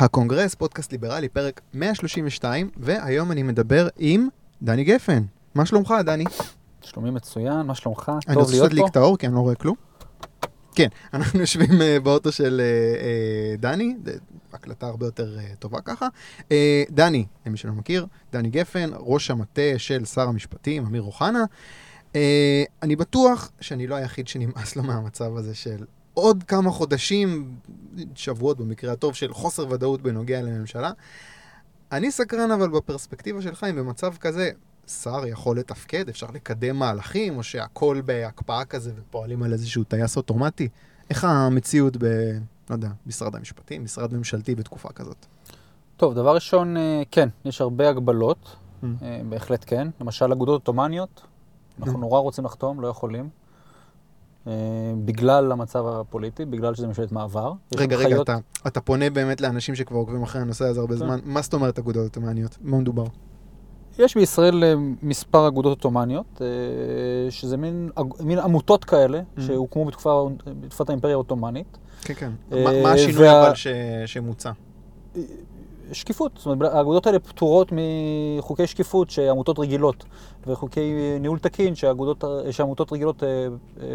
הקונגרס, פודקאסט ליברלי, פרק 132, והיום אני מדבר עם דני גפן. מה שלומך, דני? שלומי מצוין, מה שלומך? אני טוב רוצה להיות להדליק פה? את האור, כי אני לא רואה כלום. כן, אנחנו יושבים אה, באוטו של אה, אה, דני, הקלטה הרבה יותר טובה ככה. דני, למי שלא מכיר, דני גפן, ראש המטה של שר המשפטים, אמיר אוחנה. אני בטוח שאני לא היחיד שנמאס לו מהמצב הזה של עוד כמה חודשים, שבועות במקרה הטוב, של חוסר ודאות בנוגע לממשלה. אני סקרן אבל בפרספקטיבה שלך, אם במצב כזה שר יכול לתפקד, אפשר לקדם מהלכים, או שהכל בהקפאה כזה ופועלים על איזשהו טייס אוטומטי? איך המציאות ב... לא יודע, משרד המשפטים, משרד ממשלתי בתקופה כזאת? טוב, דבר ראשון, אה, כן, יש הרבה הגבלות, Mm. אה, בהחלט כן. למשל, אגודות עות'מאניות, אנחנו Mm. נורא רוצים לחתום, לא יכולים. אה, בגלל המצב הפוליטי, בגלל שזה ממשלת מעבר. רגע, רגע, הנחיות- אתה, אתה פונה באמת לאנשים שכבר עוקבים אחרי הנושא הזה הרבה כן. זמן. מה זאת אומרת אגודות אוטומניות? מה מדובר? יש בישראל אה, מספר אגודות עות'מאניות, אה, שזה מין, מין עמותות כאלה, Mm. שהוקמו בתקופה, בתקופת האימפריה העות'מאנית. כן, כן. מה, מה השינוי וה- אבל ש, שמוצע? שקיפות, זאת אומרת, האגודות האלה פטורות מחוקי שקיפות שעמותות רגילות, וחוקי ניהול תקין שהאגודות, שעמותות רגילות אה, אה,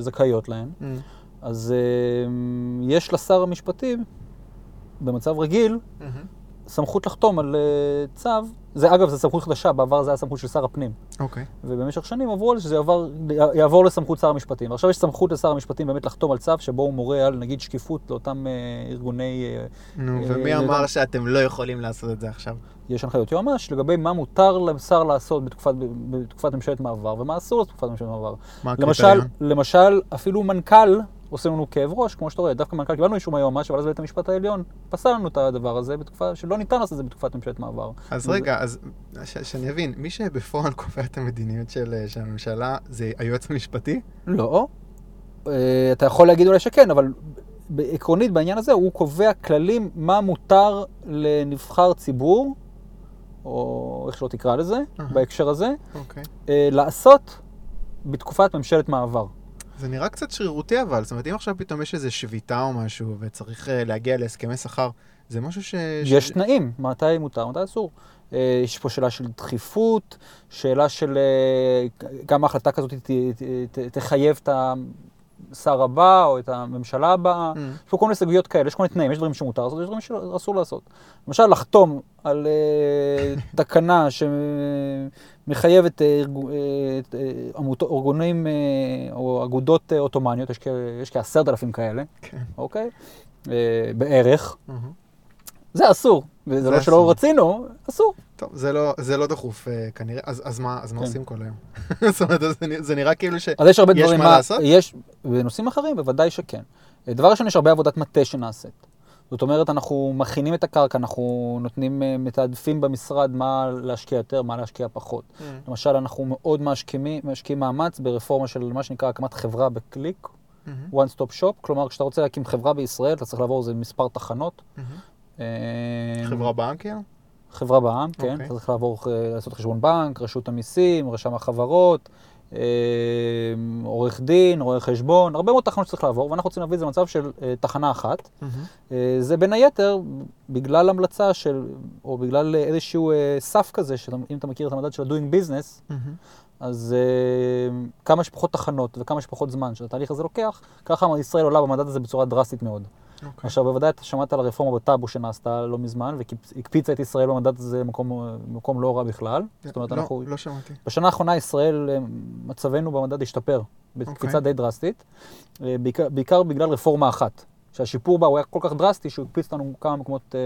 זכאיות להן. Mm. אז אה, יש לשר המשפטים, במצב רגיל, מהמם. סמכות לחתום על אה, צו. זה אגב, זו סמכות חדשה, בעבר זה היה סמכות של שר הפנים. אוקיי. ובמשך שנים עברו על זה שזה יעבור, יעבור לסמכות שר המשפטים. ועכשיו יש סמכות לשר המשפטים באמת לחתום על צו שבו הוא מורה על נגיד שקיפות לאותם אה, ארגוני אה, נו, אה, ומי זה אמר גם- שאתם לא יכולים לעשות את זה עכשיו? יש הנחיות יועמ"ש לגבי מה מותר לשר לעשות בתקופת, בתקופת ממשלת מעבר ומה אסור לעשות בתקופת ממשלת מעבר. מה למשל, הקריטריון? למשל, אפילו מנכ"ל עושה לנו כאב ראש, כמו שאתה רואה, דווקא מנכ"ל קיבלנו אישור מהיועמ"ש, אבל אז בית המשפט העליון פסל לנו את הדבר הזה בתקופה שלא ניתן לעשות את זה בתקופת ממשלת מעבר. אז רגע, אז ש- שאני אבין, מי שבפועל קובע את המדיניות של אה, של הממשלה זה היועץ המשפטי? לא. אה, אתה יכול להגיד אולי שכן, אבל עקרונית בעניין הזה הוא קובע כללים מה מותר לנבחר ציבור, או איך שלא תקרא לזה, אהה. בהקשר הזה, אוקיי. אה, לעשות בתקופת ממשלת מעבר. זה נראה קצת שרירותי אבל, זאת אומרת, אם עכשיו פתאום יש איזו שביתה או משהו וצריך אה, להגיע להסכמי שכר, זה משהו ש... יש ש... תנאים, מתי מותר, מתי אסור. אה, יש פה שאלה של דחיפות, שאלה של אה, גם החלטה כזאת ת- ת- ת- תחייב את השר הבא או את הממשלה הבאה. Mm. יש פה כל מיני סוגיות כאלה, יש כל מיני תנאים, יש דברים שמותר לעשות, יש דברים שאסור לעשות. למשל, לחתום על אה, תקנה שמחייבת אה, אה, עמותות- ארגונים אה, או אגודות אה, עות'מאניות, יש כ- יש כעשרת אלפים כאלה, כן. אוקיי? אה, בערך. מהמם. זה אסור, וזה זה לא אסור. שלא רצינו, אסור. טוב, זה לא, זה לא דחוף אה, כנראה, אז, אז מה, אז מה כן. עושים כל היום? זאת אומרת, זה, זה נראה כאילו ש... אז יש הרבה יש דברים... מה לעשות? יש, בנושאים אחרים, בוודאי שכן. דבר ראשון, יש הרבה עבודת מטה שנעשית. זאת אומרת, אנחנו מכינים את הקרקע, אנחנו נותנים, אה, מתעדפים במשרד מה להשקיע יותר, מה להשקיע פחות. Mm. למשל, אנחנו מאוד משקיעים, משקיעים מאמץ ברפורמה של מה שנקרא הקמת חברה בקליק, מהמם. one stop shop. כלומר, כשאתה רוצה להקים חברה בישראל, אתה צריך לעבור איזה מספר תחנות. מהמם. אה, חברה בנק כאילו? חברה בע"מ, כן. אוקיי. צריך לעבור, אה, לעשות חשבון בנק, רשות המיסים, רשם החברות, אה, עורך דין, רואה חשבון, הרבה מאוד תחנות שצריך לעבור, ואנחנו רוצים להביא את זה למצב של אה, תחנה אחת. אה, זה בין היתר בגלל המלצה של, או בגלל איזשהו סף כזה, שאם אתה מכיר את המדד של ה-doing business. אז אה, כמה שפחות תחנות וכמה שפחות זמן שהתהליך הזה לוקח, ככה ישראל עולה במדד הזה בצורה דרסטית מאוד. אוקיי. עכשיו, בוודאי אתה שמעת על הרפורמה בטאבו שנעשתה לא מזמן, והקפיצה את ישראל במדד הזה במקום לא רע בכלל. זאת אומרת, לא, אנחנו... לא שמעתי. בשנה האחרונה ישראל, אה, מצבנו במדד השתפר בקפיצה אוקיי. די דרסטית, אה, בעיקר, בעיקר בגלל רפורמה אחת, שהשיפור בה הוא היה כל כך דרסטי שהוא הקפיץ אותנו כמה מקומות אה,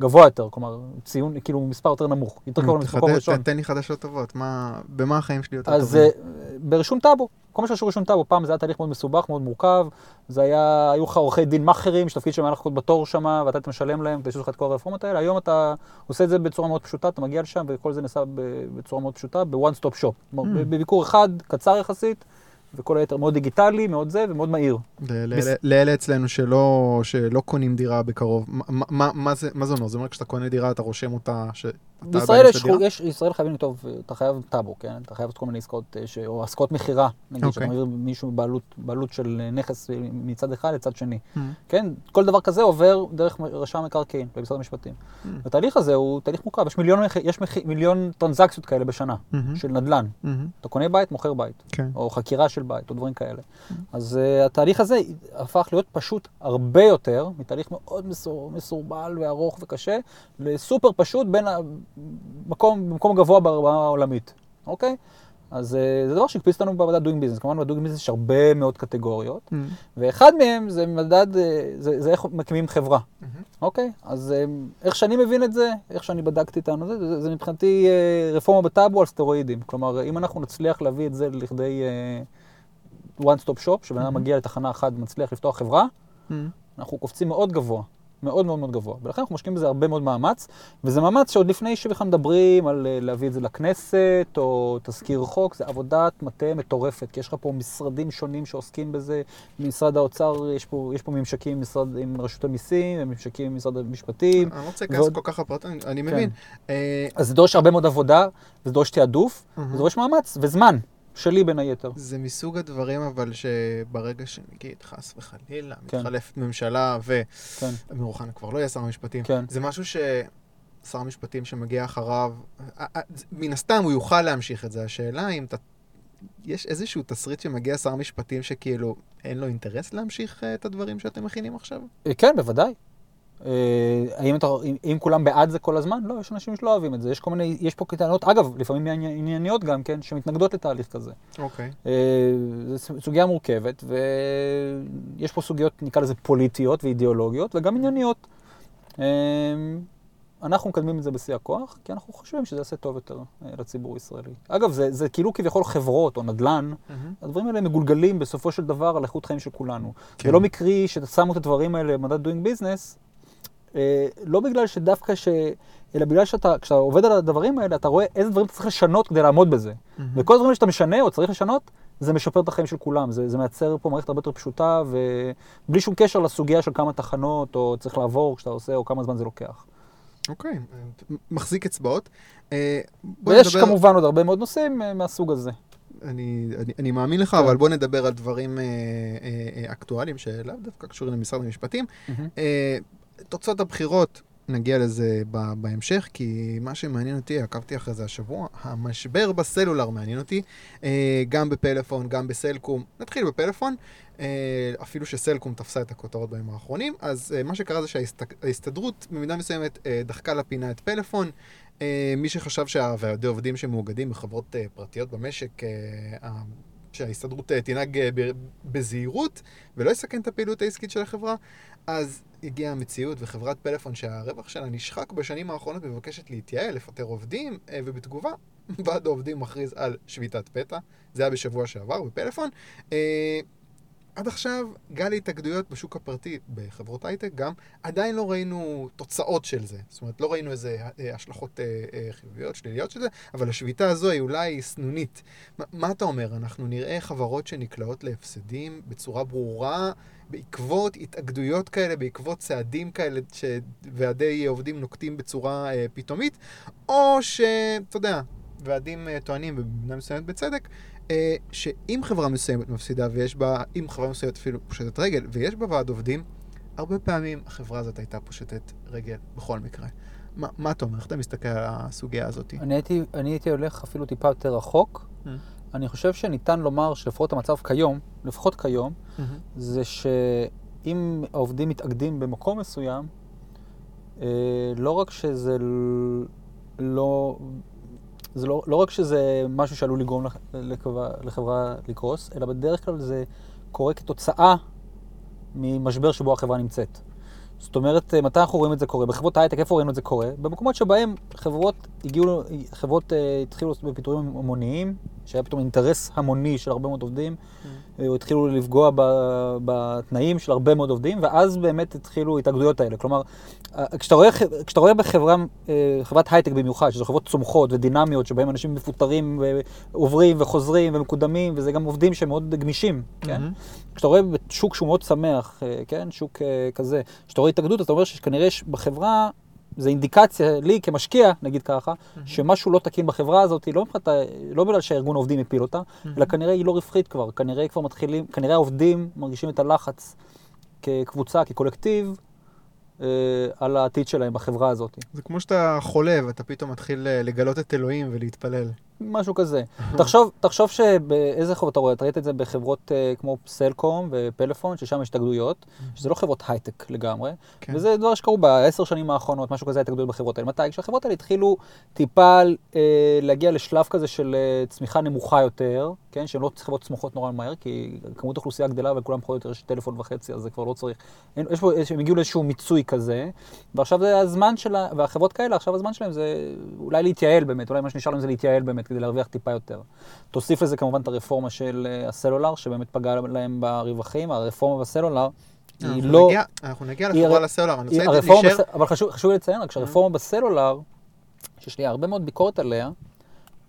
גבוה יותר, כלומר, ציון, כאילו, מספר יותר נמוך, יותר קרוב למקום ראשון. תן לי חדשות טובות, מה, במה החיים שלי יותר אז טובים? אה, ברישום טאבו, כל מה שקשור לרישום טאבו, פעם זה היה תהליך מאוד מסובך, מאוד מורכב, זה היה, היו לך עורכי דין מאכערים, שתפקיד שלהם היה לחכות בתור שם, ואתה היית משלם להם שיעשו לך את כל הרפורמות האלה, היום אתה עושה את זה בצורה מאוד פשוטה, אתה מגיע לשם, וכל זה נעשה בצורה מאוד פשוטה, ב-one stop shop. Mm. בביקור אחד, קצר יחסית, וכל היתר מאוד דיגיטלי, מאוד זה, ומאוד מהיר. לאלה אצלנו שלא, שלא קונים דירה בקרוב, מה, מה, מה, זה, מה זה אומר? זה אומר כשאתה קונה דירה אתה רושם אותה, בישראל יש? יש, ישראל חייבים לכתוב, אתה חייב טאבו, כן? אתה חייב לעשות כל מיני עסקאות, אה, ש, או עסקאות מכירה, נגיד, אוקיי. שאתה מעביר מישהו בעלות, בעלות של נכס מצד אחד לצד שני. Mm. כן? כל דבר כזה עובר דרך רשם מקרקעין במשרד המשפטים. Mm. התהליך הזה הוא תהליך מורכב, יש מיליון, יש מח- מיליון טרנזקציות כאלה בשנה, מהמם, של נדל"ן. מהמם, אתה קונה בית, מוכר בית, כן. או חקירה של בית, או דברים כאלה. אז uh, התהליך הזה הפך להיות פשוט הרבה יותר, מתהליך מאוד מסור, מסורבל וארוך וקשה, לסופר פשוט בין המקום, במקום הגבוה ברמה העולמית, אוקיי? אז uh, זה דבר שהקפיץ אותנו במדד Doing Business. כמובן, ב-Doing Business יש הרבה מאוד קטגוריות, מהמם, ואחד מהם זה מדד, אה, זה, זה איך מקימים חברה. מהמם. אוקיי? אז אה, איך שאני מבין את זה, איך שאני בדקתי את הזה, זה, זה מבחינתי אה, רפורמה בטאבו על סטרואידים. כלומר, אם אנחנו נצליח להביא את זה לכדי אה, one stop shop, שבן אדם מהמם. מגיע לתחנה אחת ומצליח לפתוח חברה, מהמם. אנחנו קופצים מאוד גבוה. מאוד מאוד מאוד גבוה. ולכן אנחנו משקיעים בזה הרבה מאוד מאמץ, וזה מאמץ שעוד לפני שבכלל מדברים על אה, להביא את זה לכנסת, או תזכיר חוק, זה עבודת מטה מטורפת, כי יש לך פה משרדים שונים שעוסקים בזה. משרד האוצר, יש פה, יש פה ממשקים עם, משרד, עם רשות המיסים, וממשקים עם משרד המשפטים. אני לא רוצה להיכנס ועוד- כל כך לפרטים, אני כן. מבין. אה, אז זה דורש הרבה מאוד עבודה, זה דורש תעדוף. זה דורש מאמץ וזמן, שלי בין היתר. זה מסוג הדברים אבל שברגע שנגיד חס וחלילה כן. מתחלפת ממשלה כן, ואמיר אוחנה כבר לא יהיה שר המשפטים, כן. זה משהו ששר המשפטים שמגיע אחריו, מן הסתם הוא יוכל להמשיך את זה, השאלה אם אתה... יש איזשהו תסריט שמגיע שר משפטים שכאילו אין לו אינטרס להמשיך אה, את הדברים שאתם מכינים עכשיו? אה, כן, בוודאי. אה, האם, אתה, אם, אם כולם בעד זה כל הזמן? לא, יש אנשים שלא אוהבים את זה. יש כל מיני, יש פה טענות, אגב, לפעמים עני- ענייניות גם, כן, שמתנגדות לתהליך כזה. אוקיי. אה, זו סוגיה מורכבת, ויש פה סוגיות, נקרא לזה פוליטיות ואידיאולוגיות, וגם ענייניות. אה, אנחנו מקדמים את זה בשיא הכוח, כי אנחנו חושבים שזה יעשה טוב יותר לציבור הישראלי. אגב, זה, זה כאילו כביכול חברות או נדל"ן, מהמם. הדברים האלה מגולגלים בסופו של דבר על איכות חיים של כולנו. כן. זה לא מקרי ששמו את הדברים האלה במדד Doing Business, לא בגלל שדווקא ש... אלא בגלל שאתה, כשאתה עובד על הדברים האלה, אתה רואה איזה דברים אתה צריך לשנות כדי לעמוד בזה. מהמם. וכל הדברים שאתה משנה או צריך לשנות, זה משפר את החיים של כולם. זה, זה מייצר פה מערכת הרבה יותר פשוטה, ובלי שום קשר לסוגיה של כמה תחנות, או צריך לעבור כשאתה עושה, או כמה זמן זה לוקח. אוקיי, אה, מחזיק אצבעות. אה, בוא ויש נדבר- כמובן עוד הרבה מאוד נושאים אה, מהסוג הזה. אני, אני, אני מאמין לך, כן. אבל בוא נדבר על דברים אה, אה, אה, אקטואליים שלאו דווקא קשורים למשרד המשפטים. מהמם. אה, תוצאות הבחירות, נגיע לזה בהמשך, כי מה שמעניין אותי, עקבתי אחרי זה השבוע, המשבר בסלולר מעניין אותי, אה, גם בפלאפון, גם בסלקום. נתחיל בפלאפון, אה, אפילו שסלקום תפסה את הכותרות בימים האחרונים, אז אה, מה שקרה זה שההסתדרות במידה מסוימת דחקה לפינה את פלאפון. מי שחשב שהוועדי עובדים שמאוגדים בחברות פרטיות במשק, שההסתדרות אה, תנהג אה, בזהירות ולא יסכן את הפעילות העסקית של החברה, אז הגיעה המציאות וחברת פלאפון שהרווח שלה נשחק בשנים האחרונות מבקשת להתייעל, לפטר עובדים, אה, ובתגובה ועד העובדים מכריז על שביתת פתע. זה היה בשבוע שעבר בפלאפון. עד עכשיו גל התאגדויות בשוק הפרטי בחברות הייטק גם, עדיין לא ראינו תוצאות של זה. זאת אומרת, לא ראינו איזה אה, השלכות אה, אה, חיוביות, שליליות של זה, אבל השביתה הזו היא אולי סנונית. מה, מה אתה אומר? אנחנו נראה חברות שנקלעות להפסדים בצורה ברורה בעקבות התאגדויות כאלה, בעקבות צעדים כאלה שוועדי עובדים נוקטים בצורה אה, פתאומית, או שאתה יודע, ועדים אה, טוענים, ובמידה מסוימת בצדק, אה, שאם חברה מסוימת מפסידה ויש בה, אם חברה מסוימת אפילו פושטת רגל ויש בה ועד עובדים, הרבה פעמים החברה הזאת הייתה פושטת רגל בכל מקרה. מה, מה אתה אומר? איך אתה מסתכל על הסוגיה הזאת? אני הייתי, אני הייתי הולך אפילו טיפה יותר רחוק. Mm. אני חושב שניתן לומר שלפחות המצב כיום, לפחות כיום, זה שאם העובדים מתאגדים במקום מסוים, אה, לא רק שזה לא... זה לא, לא רק שזה משהו שעלול לגרום לח- לחברה, לחברה לקרוס, אלא בדרך כלל זה קורה כתוצאה ממשבר שבו החברה נמצאת. זאת אומרת, אה, מתי אנחנו רואים את זה קורה? בחברות ההייטק, איפה ראינו את זה קורה? במקומות שבהם חברות הגיעו, חברות uh, התחילו לעשות בפיטורים המוניים, שהיה פתאום אינטרס המוני של הרבה מאוד עובדים, Mm. התחילו לפגוע ב- בתנאים של הרבה מאוד עובדים, ואז באמת התחילו ההתאגדויות האלה. כלומר, אה, כשאתה רואה, כשאתה רואה בחברה, אה, חברת הייטק במיוחד, שזו חברות צומחות ודינמיות, שבהן אנשים מפוטרים ועוברים וחוזרים ומקודמים, וזה גם עובדים שהם מאוד גמישים, כן? מהמם. כשאתה רואה שוק שהוא מאוד שמח, כן? שוק כזה, כשאתה רואה התאגדות, אתה אומר שכנראה בחברה, זה אינדיקציה לי כמשקיע, נגיד ככה, שמשהו לא תקין בחברה הזאת, לא, מבחינת, ה- לא בגלל שהארגון העובדים הפיל אותה, אלא כנראה היא לא רווחית כבר, כנראה כבר מתחילים, כנראה העובדים מרגישים את הלחץ כקבוצה, כקולקטיב, אה, על העתיד שלהם בחברה הזאת. זה כמו שאתה חולה ואתה פתאום מתחיל אה, לגלות את אלוהים ולהתפלל. משהו כזה. תחשוב, תחשוב שבאיזה חברות אתה רואה, אתה ראית את זה בחברות אה, כמו סלקום ופלאפון, ששם יש התאגדויות, שזה לא חברות הייטק לגמרי, כן. וזה דבר שקרו בעשר שנים האחרונות, משהו כזה התאגדויות בחברות האלה. מתי? כשהחברות האלה התחילו טיפה אה, להגיע לשלב כזה של אה, צמיחה נמוכה יותר, כן? שהן לא חברות צמחות נורא מהר, כי כמות האוכלוסייה גדלה וכולם פחות או יותר יש טלפון וחצי, אז זה כבר לא צריך. אין, יש פה, הם הגיעו לאיזשהו מיצוי כזה, ועכשיו זה הזמן שלה, והחברות כאלה, עכשיו הזמן שלהם זה אולי להתייעל באמת, אולי מה שנשאר להם זה להתייעל באמת, כדי להרוויח טיפה יותר. תוסיף לזה כמובן את הרפורמה של אה, הסלולר, שבאמת פגעה להם ברווחים, הרפורמה בסלולר היא לא... נגיע- אנחנו נגיע הר- לסלולר, אני רוצה להישאר... אבל חשוב, חשוב לציין רק שהרפורמה בסלולר, שיש לי הרבה מאוד ביקורת עליה,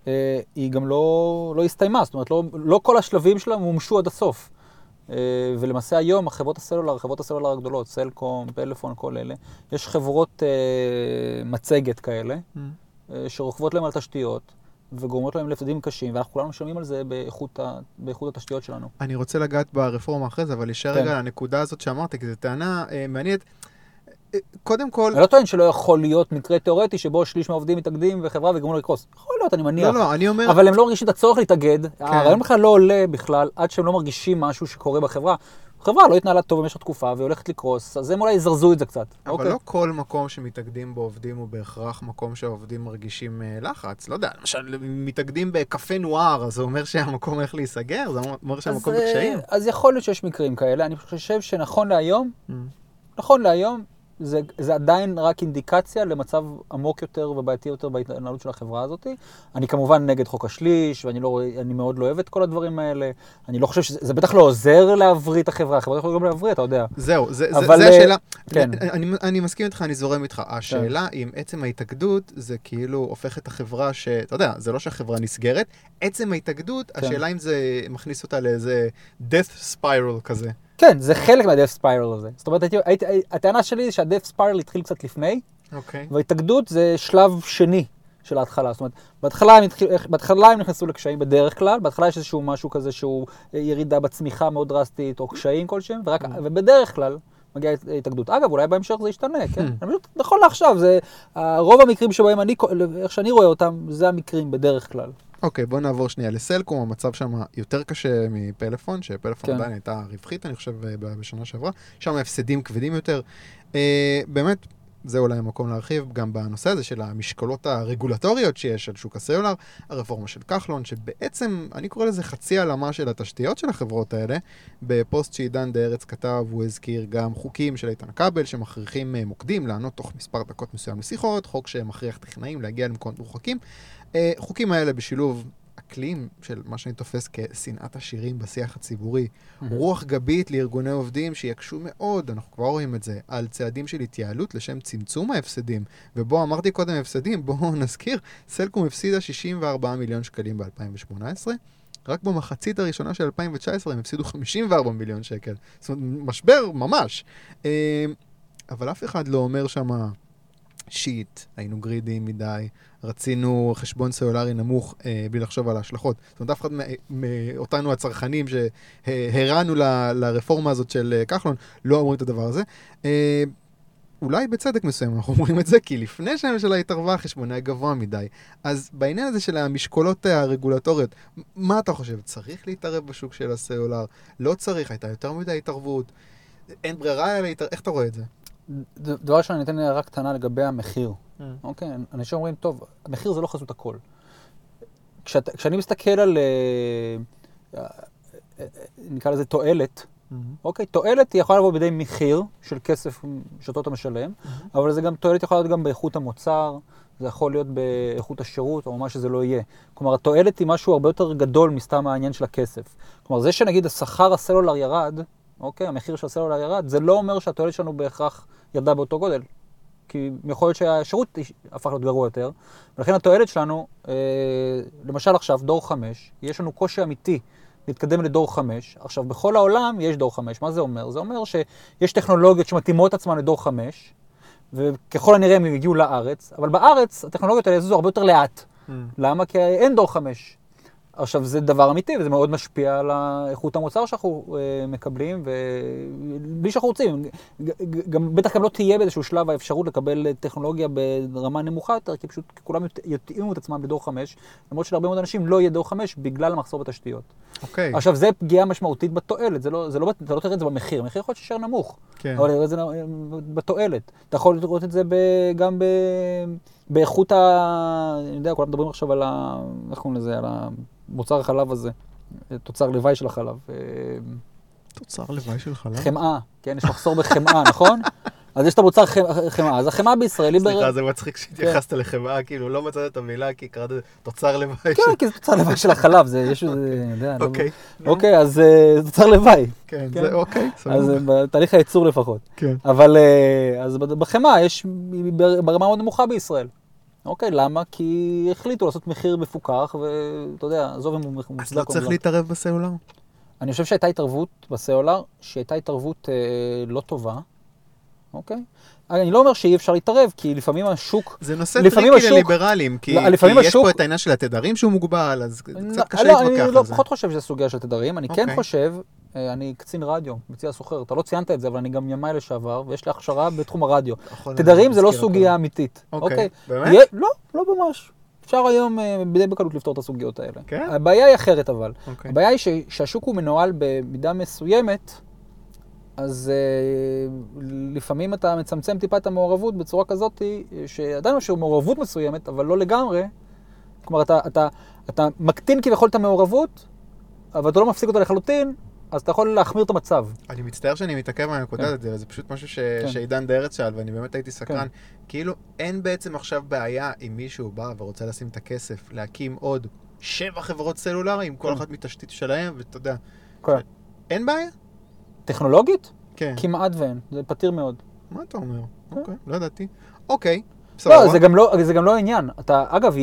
אה, היא גם לא, לא הסתיימה, זאת אומרת, לא, לא כל השלבים שלה מומשו עד הסוף. אה, ולמעשה היום החברות הסלולר, חברות הסלולר הגדולות, סלקום, פלאפון, כל אלה, יש חברות אה, מצגת כאלה. אה, שרוכבות להם על תשתיות, וגורמות להם להפסדים קשים, ואנחנו כולנו משלמים על זה באיכות, ה, באיכות התשתיות שלנו. אני רוצה לגעת ברפורמה אחרי זה, אבל להישאר כן. רגע על הנקודה הזאת שאמרת, כי זו טענה אה, מעניינת. אה, קודם כל... אני לא טוען שלא יכול להיות מקרה תיאורטי שבו שליש מהעובדים מתאגדים וחברה ויגרמו לו לקרוס. יכול להיות, אני מניח. לא, לא, אני אומר... אבל הם לא מרגישים את הצורך להתאגד. הרעיון בכלל לא עולה בכלל עד שהם לא מרגישים משהו שקורה בחברה. החברה לא התנהלה טוב במשך תקופה והיא הולכת לקרוס, אז הם אולי יזרזו את זה קצת. אבל אוקיי. לא כל מקום שמתאגדים בו עובדים הוא בהכרח מקום שהעובדים מרגישים אה, לחץ. לא יודע, למשל, מתאגדים בקפה נוער, אז זה אומר שהמקום הולך להיסגר? זה אומר שהמקום אז, אה, בקשיים? אז יכול להיות שיש מקרים כאלה. אני חושב שנכון להיום, Mm. נכון להיום, זה, זה עדיין רק אינדיקציה למצב עמוק יותר ובעייתי יותר בהתנהלות של החברה הזאת. אני כמובן נגד חוק השליש, ואני לא, מאוד לא אוהב את כל הדברים האלה. אני לא חושב שזה זה בטח לא עוזר להבריא את החברה, החברה יכולה גם להבריא, אתה יודע. זהו, זה, זה, אבל, זה אה, השאלה. כן. אני, אני, אני מסכים איתך, אני זורם איתך. השאלה אם עצם ההתאגדות זה כאילו הופך את החברה ש... אתה יודע, זה לא שהחברה נסגרת, עצם ההתאגדות, כן. השאלה אם זה מכניס אותה לאיזה death spiral כזה. כן, זה חלק מה-death spiral הזה. זאת אומרת, הייתי, הייתי, הטענה שלי היא שה-death spiral התחיל קצת לפני, אוקיי. וההתאגדות זה שלב שני של ההתחלה. זאת אומרת, בהתחלה הם, התחיל, בהתחלה הם נכנסו לקשיים בדרך כלל, בהתחלה יש איזשהו משהו כזה שהוא אה, ירידה בצמיחה מאוד דרסטית, או קשיים כלשהם, ורק, Mm. ובדרך כלל מגיעה הת- התאגדות. אגב, אולי בהמשך זה ישתנה, כן? Mm. אני פשוט, נכון לעכשיו, זה, רוב המקרים שבהם אני, איך שאני רואה אותם, זה המקרים בדרך כלל. אוקיי, בוא נעבור שנייה לסלקום, המצב שם יותר קשה מפלאפון, שפלאפון כן. עדיין הייתה רווחית, אני חושב, אה, בשנה שעברה. שם הפסדים כבדים יותר. אה, באמת, זה אולי המקום להרחיב גם בנושא הזה של המשקולות הרגולטוריות שיש על שוק הסלולר, הרפורמה של כחלון, שבעצם, אני קורא לזה חצי העלמה של התשתיות של החברות האלה. בפוסט שעידן דה ארץ כתב, הוא הזכיר גם חוקים של איתן כבל שמכריחים אה, מוקדים לענות תוך מספר דקות מסוים לשיחות, חוק שמכריח טכנאים להגיע למקומות מרוחקים. אה, חוקים האלה בשילוב אקלים של מה שאני תופס כשנאת עשירים בשיח הציבורי, רוח גבית לארגוני עובדים שיקשו מאוד, אנחנו כבר רואים את זה, על צעדים של התייעלות לשם צמצום ההפסדים. ובו אמרתי קודם הפסדים, בואו נזכיר, סלקום הפסידה 64 מיליון שקלים ב-2018. רק במחצית הראשונה של 2019 הם הפסידו 54 מיליון שקל. זאת אומרת, משבר ממש. אה, אבל אף אחד לא אומר שמה, שיט, היינו גרידיים מדי, רצינו חשבון סלולרי נמוך אה, בלי לחשוב על ההשלכות. זאת אומרת, אף אחד מאותנו הצרכנים שהרענו ל- לרפורמה הזאת של אה, כחלון, לא אומרים את הדבר הזה. אה, אולי בצדק מסוים אנחנו אומרים את זה, כי לפני שהממשלה התערבה, החשבון היה גבוה מדי. אז בעניין הזה של המשקולות הרגולטוריות, מה אתה חושב? צריך להתערב בשוק של הסלולר? לא צריך? הייתה יותר מדי התערבות? אין ברירה אלא להתערב? איך אתה רואה את זה? דבר ראשון, אני אתן הערה קטנה לגבי המחיר. אוקיי, אנשים אומרים, טוב, המחיר זה לא חזות הכל. כשאת, כשאני מסתכל על, אה, אה, אה, נקרא לזה תועלת, אוקיי? תועלת היא יכולה לבוא בידי מחיר של כסף שאותו אתה משלם, אבל זה גם, תועלת יכולה להיות גם באיכות המוצר, זה יכול להיות באיכות השירות, או מה שזה לא יהיה. כלומר, התועלת היא משהו הרבה יותר גדול מסתם העניין של הכסף. כלומר, זה שנגיד השכר הסלולר ירד, אוקיי, המחיר של הסלולר ירד, זה לא אומר שהתועלת שלנו בהכרח ירדה באותו גודל. כי יכול להיות שהשירות הפך להיות גרוע יותר, ולכן התועלת שלנו, אה, למשל עכשיו, דור 5, יש לנו קושי אמיתי להתקדם לדור 5. עכשיו, בכל העולם יש דור 5. מה זה אומר? זה אומר שיש טכנולוגיות שמתאימות עצמן לדור 5, וככל הנראה הם הגיעו לארץ, אבל בארץ הטכנולוגיות האלה יזוזו הרבה יותר לאט. Mm. למה? כי אין דור 5. עכשיו, זה דבר אמיתי, וזה מאוד משפיע על איכות המוצר שאנחנו uh, מקבלים, ובלי שאנחנו רוצים. גם, בטח גם לא תהיה באיזשהו שלב האפשרות לקבל טכנולוגיה ברמה נמוכה יותר, כי פשוט כולם יתאימו את עצמם לדור 5, למרות שלהרבה מאוד אנשים לא יהיה דור 5 בגלל המחסור בתשתיות. אוקיי. Okay. עכשיו, זה פגיעה משמעותית בתועלת, זה לא, זה לא, אתה לא תראה את זה במחיר, המחיר יכול להיות שישאר נמוך, כן. אבל תראה את זה בתועלת. אתה יכול לראות את זה ב, גם ב, באיכות ה... אני יודע, כולם מדברים עכשיו על ה... איך קוראים לזה? על ה... מוצר החלב הזה, תוצר לוואי של החלב. אה, תוצר לוואי של חלב? חמאה, כן, יש מחסור בחמאה, נכון? אז יש את המוצר חמאה, אז החמאה בישראל היא... סליחה, זה מצחיק שהתייחסת כן. לחמאה, כאילו לא מצאת את המילה כי קראת תוצר לוואי. כן, כי זה תוצר לוואי של החלב, זה יש איזה. לא- אוקיי. אוקיי, אז אה, זה תוצר לוואי. כן, זה אוקיי, סבבה. אז בתהליך הייצור לפחות. כן. אבל, אה, אז בחמאה יש ברמה מאוד נמוכה בישראל. אוקיי, למה? כי החליטו לעשות מחיר מפוקח, ואתה יודע, עזוב אם הוא מוצדק או מוצדק. אז לא צריך להתערב בסלולר? אני חושב שהייתה התערבות בסלולר, שהייתה התערבות אה, לא טובה, אוקיי? אני לא אומר שאי אפשר להתערב, כי לפעמים השוק... זה נושא טריקי השוק, לליברלים, כי, לא, כי השוק... יש פה את העניין של התדרים שהוא מוגבל, אז לא, קצת קשה לא, להתווכח על זה. אני לא פחות חושב שזה סוגיה של תדרים, אני. כן אוקיי. חושב אה, אני קצין רדיו, מציע סוחר. אתה לא ציינת את זה, אבל אני גם ימאי לשעבר, ויש לי הכשרה בתחום הרדיו. תדרים זה לא סוגיה אמיתית. אוקיי, באמת? לא, לא ממש. אפשר היום אה, די בקלות לפתור את הסוגיות האלה. כן? הבעיה היא אחרת אבל. אוקיי. הבעיה היא שהשוק הוא מנוהל במידה מסוימת, אז uh, לפעמים אתה מצמצם טיפה את המעורבות בצורה כזאת, שעדיין יש מעורבות מסוימת, אבל לא לגמרי. כלומר, אתה, אתה, אתה מקטין כביכול את המעורבות, אבל אתה לא מפסיק אותה לחלוטין, אז אתה יכול להחמיר את המצב. אני מצטער שאני מתעכב על הנקודה. הזאת, זה פשוט משהו ש... כן. שעידן דרץ שאל, ואני באמת הייתי סקרן. כן. כאילו, אין בעצם עכשיו בעיה אם מישהו בא ורוצה לשים את הכסף, להקים עוד שבע חברות סלולריים, כל כן. אחת מתשתית שלהם, ואתה יודע. כן. אין בעיה? טכנולוגית? כן. כמעט ואין, זה פתיר מאוד. מה אתה אומר? כן. אוקיי, לא ידעתי. אוקיי. לא, זה גם לא, זה גם לא העניין. אתה, אגב,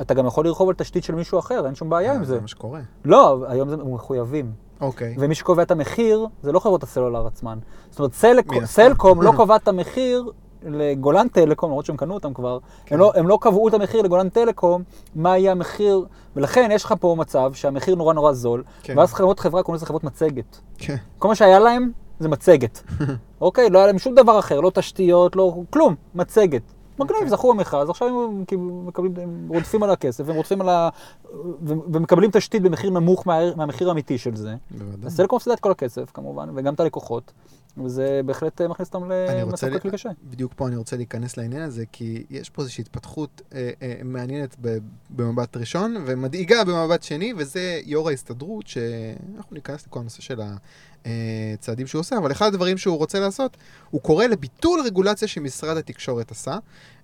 אתה גם יכול לרחוב על תשתית של מישהו אחר, אין שום בעיה אה, עם זה. זה מה שקורה. לא, היום זה מחויבים. אוקיי. ומי שקובע את המחיר, זה לא חברות הסלולר עצמן. זאת אומרת, סלק, סלקום לא קובע את המחיר לגולן טלקום, למרות שהם קנו אותם כבר, כן. הם, לא, הם לא קבעו את המחיר לגולן טלקום, מה יהיה המחיר, ולכן יש לך פה מצב שהמחיר נורא נורא זול, כן. ואז חברות חברה קוראים לזה חברות מצגת. כן. כל מה שהיה להם זה מצגת. אוקיי? לא היה להם שום דבר אחר, לא תשתיות, לא כלום, מצגת. מגניב. זכו במכרז, עכשיו הם מקבלים, הם רודפים על הכסף, הם רודפים על ה... ומקבלים תשתית במחיר נמוך מה... מהמחיר האמיתי של זה. בוודאי. אז סלקום מפסידה את כל הכסף, כמובן, וגם את הלקוחות, וזה בהחלט מכניס אותם למצב כלכלי קשה. בדיוק פה אני רוצה להיכנס לעניין הזה, כי יש פה איזושהי התפתחות אה, אה, מעניינת במבט ראשון, ומדאיגה במבט שני, וזה יו"ר ההסתדרות, שאנחנו ניכנס לכל הנושא של ה... צעדים שהוא עושה, אבל אחד הדברים שהוא רוצה לעשות, הוא קורא לביטול רגולציה שמשרד התקשורת עשה.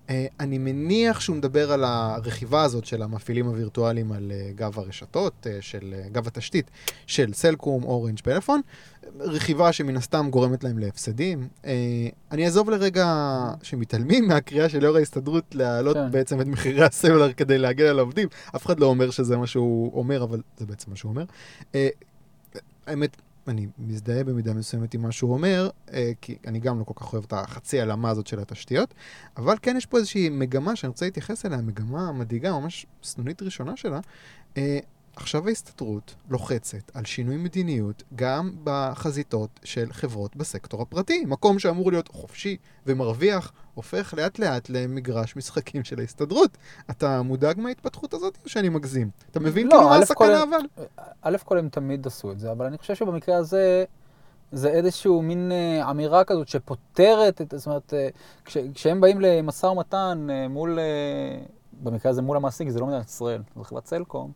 אה, אני מניח שהוא מדבר על הרכיבה הזאת של המפעילים הווירטואליים על אה, גב הרשתות, אה, של גב התשתית של סלקום, אורנג', פלאפון. רכיבה שמן הסתם גורמת להם להפסדים. אני אעזוב לרגע שמתעלמים מהקריאה של יו"ר ההסתדרות להעלות כן. בעצם את מחירי הסלולר כדי להגן על העובדים. אף אחד לא אומר שזה מה שהוא אומר, אבל זה בעצם מה שהוא אומר. האמת, אני מזדהה במידה מסוימת עם מה שהוא אומר, אה, כי אני גם לא כל כך אוהב את החצי העלמה הזאת של התשתיות, אבל כן יש פה איזושהי מגמה שאני רוצה להתייחס אליה, מגמה מדאיגה, ממש סנונית ראשונה שלה. אה, עכשיו ההסתדרות לוחצת על שינוי מדיניות גם בחזיתות של חברות בסקטור הפרטי. מקום שאמור להיות חופשי ומרוויח, הופך לאט לאט למגרש משחקים של ההסתדרות. אתה מודאג מההתפתחות הזאת או שאני מגזים? אתה מבין לא, כאילו מה הסכנה אבל? א' כל הם תמיד עשו את זה, אבל אני חושב שבמקרה הזה... זה איזשהו מין אה, אמירה כזאת שפותרת את, זאת אומרת, אה, כש, כשהם באים למשא ומתן אה, מול, במקרה הזה מול המעסיק, זה לא מדינת ישראל, זה חברת סלקום,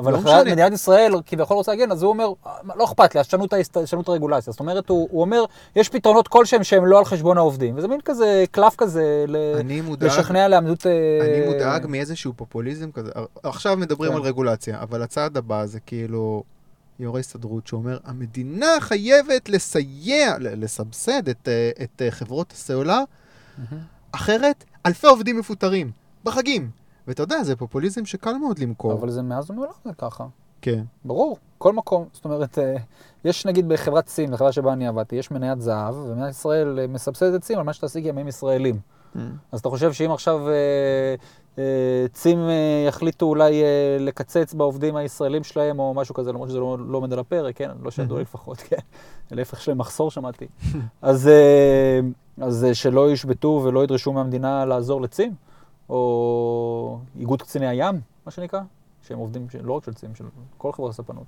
אבל לא אחרי משנה. מדינת ישראל כביכול רוצה להגן, אז הוא אומר, "מה, לא אכפת לי, אז שנו את ההסת- שנו את הרגולציה. זאת אומרת, הוא, הוא אומר, יש פתרונות כלשהם שהם לא על חשבון העובדים. וזה מין כזה קלף כזה ל- מודאג, לשכנע לעמדות... אה, אני מודאג מאיזשהו פופוליזם כזה. עכשיו מדברים כן. על רגולציה, אבל הצעד הבא זה כאילו יו"ר ההסתדרות שאומר, המדינה חייבת לסייע, לסבסד את, אה, את אה, חברות הסלולר, מהמם. אחרת אלפי עובדים מפוטרים, בחגים. ואתה יודע, זה פופוליזם שקל מאוד למכור. אבל זה מאז ומעולם זה ככה. כן. ברור, כל מקום. זאת אומרת, אה, יש נגיד בחברת סין, בחברה שבה אני עבדתי, יש מניית זהב, ומדינת ישראל אה, מסבסדת את סין על מה שתשיג ימים ישראלים. אז אתה חושב שאם עכשיו אה, אה, צים אה, יחליטו אולי אה, לקצץ בעובדים הישראלים שלהם או משהו כזה, למרות שזה לא לא עומד על הפרק, כן? לא שידוע לי לפחות, כן? להפך יש להם מחסור שמעתי. אז, אה, אז אה, שלא ישבתו ולא ידרשו מהמדינה לעזור לצים, או איגוד קציני הים, מה שנקרא, שהם עובדים של- לא רק של צים, של כל חברות הספנות.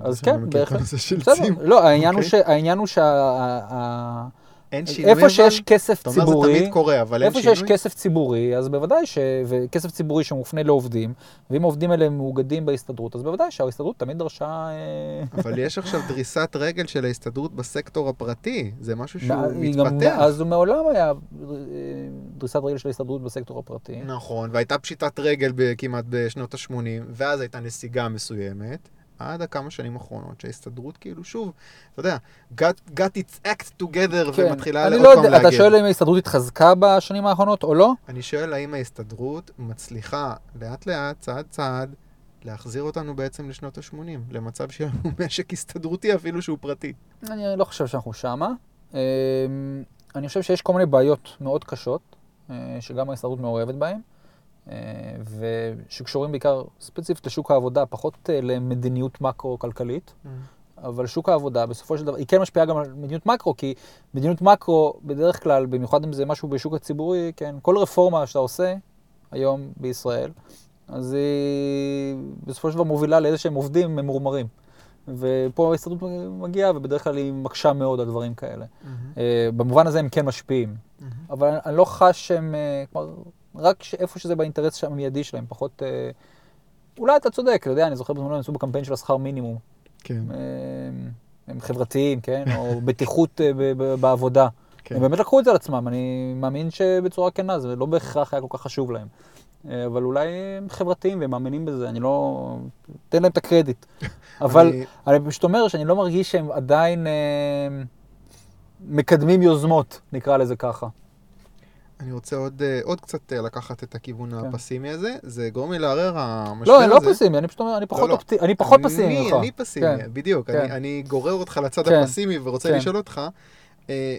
אז כן, בהחלט. בסדר. לא, העניין הוא אוקיי. שה- העניין הוא שה... אין שינוי איפה שיש כסף אתה אומר זה ציבורי, תמיד קורה, אבל אין איפה שינוי. שיש כסף ציבורי, אז בוודאי ש... וכסף ציבורי שמופנה לעובדים, ואם העובדים האלה מאוגדים בהסתדרות, אז בוודאי שההסתדרות תמיד דרשה... אה, אבל יש עכשיו דריסת רגל של ההסתדרות בסקטור הפרטי. זה משהו שהוא היא גם- מתפתח. אז מעולם היה אה, דריסת רגל של ההסתדרות בסקטור הפרטי. נכון, והייתה פשיטת רגל ב- כמעט בשנות ה-80, ואז הייתה נסיגה מסוימת, עד הכמה שנים האחרונות, שההסתדרות כאילו שוב, אתה יודע, got, got its act together כן. ומתחילה אני עוד לא פעם יודע, אתה להגן. שואל אם ההסתדרות התחזקה בשנים האחרונות או לא? אני שואל האם ההסתדרות מצליחה לאט לאט, צעד צעד, להחזיר אותנו בעצם לשנות ה-80, למצב לנו משק הסתדרותי אפילו שהוא פרטי. אני לא חושב שאנחנו שמה. אה, אני חושב שיש כל מיני בעיות מאוד קשות, אה, שגם ההסתדרות מעורבת בהן, אה, ושקשורים בעיקר ספציפית לשוק העבודה, פחות אה, למדיניות מקרו-כלכלית, אבל שוק העבודה בסופו של דבר, היא כן משפיעה גם על מדיניות מקרו, כי מדיניות מקרו בדרך כלל, במיוחד אם זה משהו בשוק הציבורי, כן, כל רפורמה שאתה עושה היום בישראל, אז היא בסופו של דבר מובילה לאיזה שהם עובדים ממורמרים. ופה ההסתדרות מגיעה, ובדרך כלל היא מקשה מאוד על דברים כאלה. אה, במובן הזה הם כן משפיעים. אבל אני- אני לא חש שהם, אה, כלומר, רק איפה שזה באינטרס המיידי שלהם, פחות... אה, אולי אתה צודק, אתה יודע, אני זוכר בזמנו הם עשו בקמפיין של השכר מינימום. כן, אה, הם חברתיים, כן? או בטיחות אה, בעבודה. כן. הם באמת לקחו את זה על עצמם, אני מאמין שבצורה כנה, זה לא בהכרח היה כל כך חשוב להם. אבל אולי הם חברתיים והם מאמינים בזה, אני לא... תן להם את הקרדיט. אבל אני- אני פשוט אומר שאני לא מרגיש שהם עדיין אה, מקדמים יוזמות, נקרא לזה ככה. אני רוצה עוד, אה, עוד קצת אה, לקחת את הכיוון כן. הפסימי הזה, זה גורם לי לערער המשבר לא, אני לא הזה. פסימי, אני פשוט אומר, אני פחות לא. אופטי- אני פחות אני- פסימי ממך. אני פסימי, כן. בדיוק. כן. אני, אני גורר אותך לצד כן. הפסימי ורוצה כן. לשאול אותך, אה,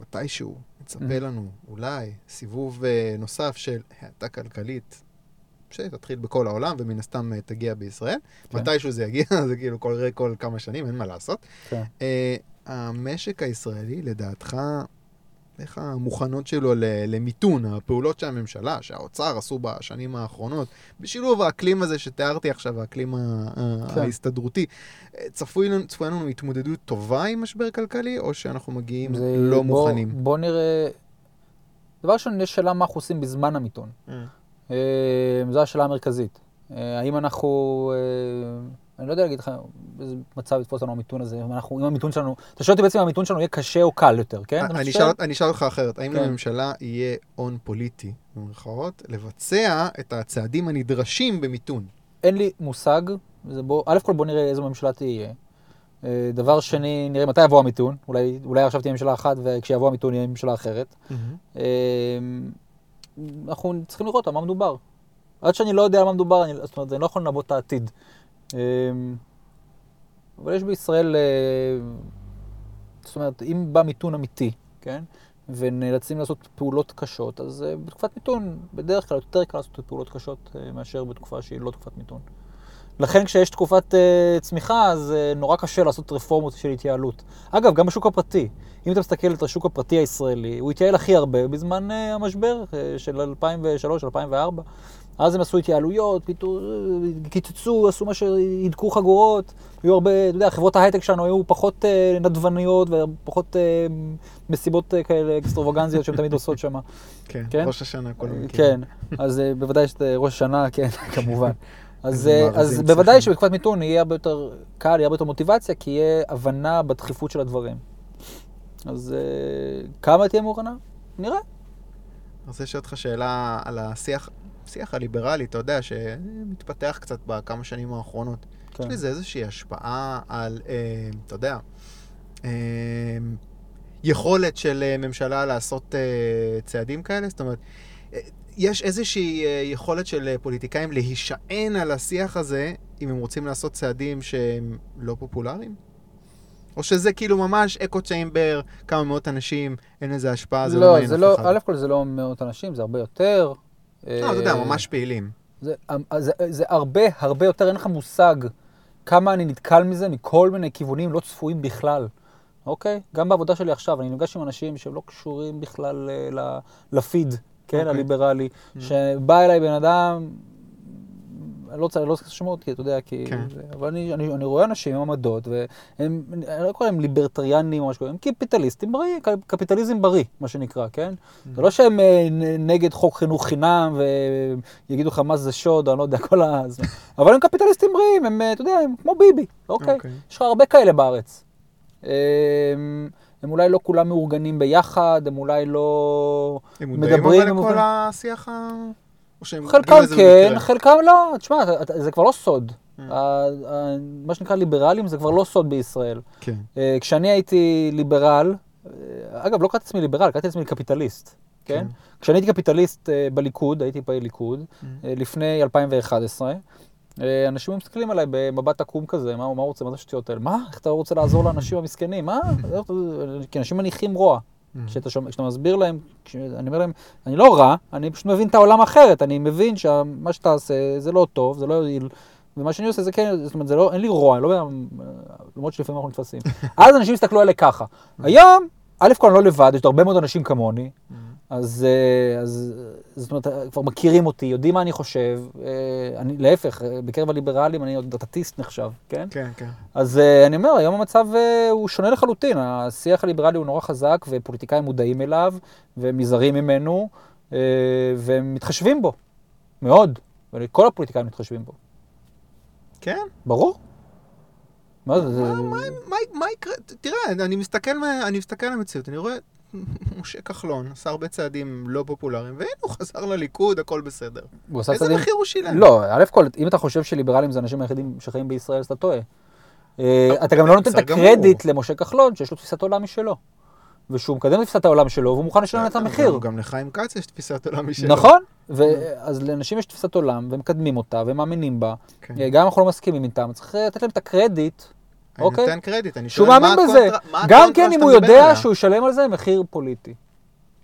מתישהו מצפה Mhm. לנו אולי סיבוב אה, נוסף של האטה כלכלית, שתתחיל בכל העולם ומן הסתם אה, תגיע בישראל. כן. מתישהו זה יגיע, זה כאילו קורה כל כמה שנים, אין מה לעשות. כן. אה, המשק הישראלי, לדעתך, איך המוכנות שלו למיתון, הפעולות שהממשלה, שהאוצר עשו בשנים האחרונות, בשילוב האקלים הזה שתיארתי עכשיו, האקלים כן. ההסתדרותי, אה, צפוי לנו, צפוי לנו התמודדות טובה עם משבר כלכלי, או שאנחנו מגיעים זה- לא בוא- מוכנים? בוא נראה... דבר ראשון, יש שאלה מה אנחנו עושים בזמן המיתון. אה, זו השאלה המרכזית. האם אנחנו, אני לא יודע להגיד לך באיזה מצב יתפוס לנו המיתון הזה, אם אנחנו, אם המיתון שלנו, אתה שואל אותי בעצם אם המיתון שלנו יהיה קשה או קל יותר, כן? אני? אשאל- אני אשאל אותך אחרת, האם כן. לממשלה יהיה הון פוליטי, במרכאות, לבצע את הצעדים הנדרשים במיתון? אין לי מושג, זה בוא, א' כל בוא נראה איזו ממשלה תהיה. אה, דבר שני, נראה מתי יבוא המיתון, אולי, אולי עכשיו תהיה ממשלה אחת וכשיבוא המיתון יהיה ממשלה אחרת. אה, אנחנו צריכים לראות על מה מדובר. עד שאני לא יודע על מה מדובר, אני, זאת אומרת, אני לא יכול לנבא את העתיד. אה, אבל יש בישראל, אה, זאת אומרת, אם בא מיתון אמיתי, כן? ונאלצים לעשות פעולות קשות, אז אה, בתקופת מיתון, בדרך כלל יותר קל לעשות פעולות קשות אה, מאשר בתקופה שהיא לא תקופת מיתון. לכן כשיש תקופת uh, צמיחה, אז uh, נורא קשה לעשות רפורמות של התייעלות. אגב, גם בשוק הפרטי. אם אתה מסתכל על השוק הפרטי הישראלי, הוא התייעל הכי הרבה בזמן uh, המשבר uh, של 2003-2004. אז הם עשו התייעלויות, קיצצו, עשו מה שהדקו חגורות. היו הרבה, אתה יודע, חברות ההייטק שלנו היו פחות uh, נדבניות ופחות uh, מסיבות uh, כאלה אקסטרווגנזיות שהן תמיד עושות שם. כן, כן? ראש השנה, כל המקרים. כן, אז אה, בוודאי שזה ראש השנה, כן, כמובן. אז, אה, אז. בוודאי שבתקופת מיתון יהיה הרבה יותר קל, יהיה הרבה יותר מוטיבציה, כי יהיה הבנה בדחיפות של הדברים. אז אה, כמה תהיה מוכנה? נראה. אני רוצה לשאול אותך שאלה על השיח, השיח הליברלי, אתה יודע, שמתפתח קצת בכמה שנים האחרונות. יש כן. לזה איזושהי השפעה על, אה, אתה יודע, אה, יכולת של אה, ממשלה לעשות אה, צעדים כאלה? זאת אומרת, אה, יש איזושהי אה, יכולת של אה, פוליטיקאים להישען על השיח הזה, אם הם רוצים לעשות צעדים שהם לא פופולריים? או שזה כאילו ממש אקו צ'יימבר, כמה מאות אנשים, אין לזה השפעה, זה לא, לא, מעניין אף לא, אחד. א' כל זה לא מאות אנשים, זה הרבה יותר. לא, אתה יודע, אה, ממש פעילים. זה, זה, זה הרבה, הרבה יותר, אין לך מושג כמה אני נתקל מזה מכל מיני כיוונים לא צפויים בכלל. אוקיי? גם בעבודה שלי עכשיו, אני נפגש עם אנשים שהם לא קשורים בכלל אה, לפיד, כן, אוקיי. הליברלי, Mm. שבא אליי בן אדם, אני לא רוצה, לא שמות, כי אתה יודע, כי... כן. אבל אני, אני, אני רואה אנשים עם עמדות, והם, אני לא קורא להם ליברטריאנים או משהו, הם קפיטליסטים בריא, קפיטליזם בריא, מה שנקרא, כן? Mm. זה לא שהם אה, נגד חוק חינוך חינם ויגידו לך מה זה שוד, אני לא יודע, כל ה... אבל הם קפיטליסטים בריאים, הם, אה, אתה יודע, הם כמו ביבי, אוקיי? אוקיי. יש לך הרבה כאלה בארץ. אה, הם אולי לא כולם מאורגנים ביחד, הם אולי לא... הם מודעים מדברים, אבל הם לכל. השיח ה... או שהם חלקם כן? חלקם לא. תשמע, זה כבר לא סוד. Mm. מה שנקרא ליברלים זה כבר לא סוד בישראל. כן. אה, כשאני הייתי ליברל, אה, אגב, לא קראתי לעצמי ליברל, קראתי לעצמי קפיטליסט, כן? כן. כשאני הייתי קפיטליסט אה, בליכוד, הייתי פעיל ליכוד, Mm. לפני 2011, אה, אנשים מסתכלים עליי במבט עקום כזה, מה מה הוא רוצה, מה זה השטויות האלה? מה? איך אתה רוצה לעזור לאנשים המסכנים? מה? כי אנשים מניחים רוע. Mm. כשאתה, שומע- כשאתה מסביר להם, אני אומר להם, אני לא רע, אני פשוט מבין את העולם אחרת, אני מבין שמה שאתה עושה זה לא טוב, זה לא יועיל, ומה שאני עושה זה כן, זאת אומרת, זה לא, אין לי רוע, אני לא יודע, למרות שלפעמים אנחנו נתפסים. אז אנשים הסתכלו עליי ככה. היום, א' כל אני לא לבד, יש הרבה מאוד אנשים כמוני, Mm. אז, אה, אז אה, זאת אומרת, כבר מכירים אותי, יודעים מה אני חושב, אה, אני, להפך, אה, בקרב הליברלים אני עוד דתיסט נחשב, כן? כן, כן. אז אני אומר, היום המצב הוא שונה לחלוטין. השיח הליברלי הוא נורא חזק, ופוליטיקאים מודעים אליו, והם נזהרים ממנו, והם מתחשבים בו, מאוד. וכל הפוליטיקאים מתחשבים בו. כן? ברור. מה זה? מה- מה- מה- מה יקרה? תראה, אני מסתכל אני מסתכל על המציאות, אני רואה משה כחלון עשה הרבה צעדים לא פופולריים, והנה הוא חזר לליכוד, הכל בסדר. איזה צעדים- מחיר הוא שילם? לא, א' כל, אם אתה חושב שליברלים זה האנשים היחידים שחיים בישראל, אז אתה טועה. אה, אתה גם לא נותן את. הקרדיט למשה כחלון, שיש לו תפיסת עולם משלו. ושהוא מקדם את תפיסת העולם שלו, והוא מוכן לשלם את המחיר. גם- לחיים כץ יש תפיסת עולם משלו. נכון, ואז לאנשים יש תפיסת עולם, והם מקדמים אותה, והם מאמינים בה. כן. גם אם אנחנו לא מסכימים איתם, צריך לתת להם את הקרדיט, אני אוקיי. נותן קרדיט, אני שהוא שואל מאמין מה בזה. הקונטרה- מה גם כן אם הוא יודע עליה? שהוא ישלם על זה מחיר פוליטי.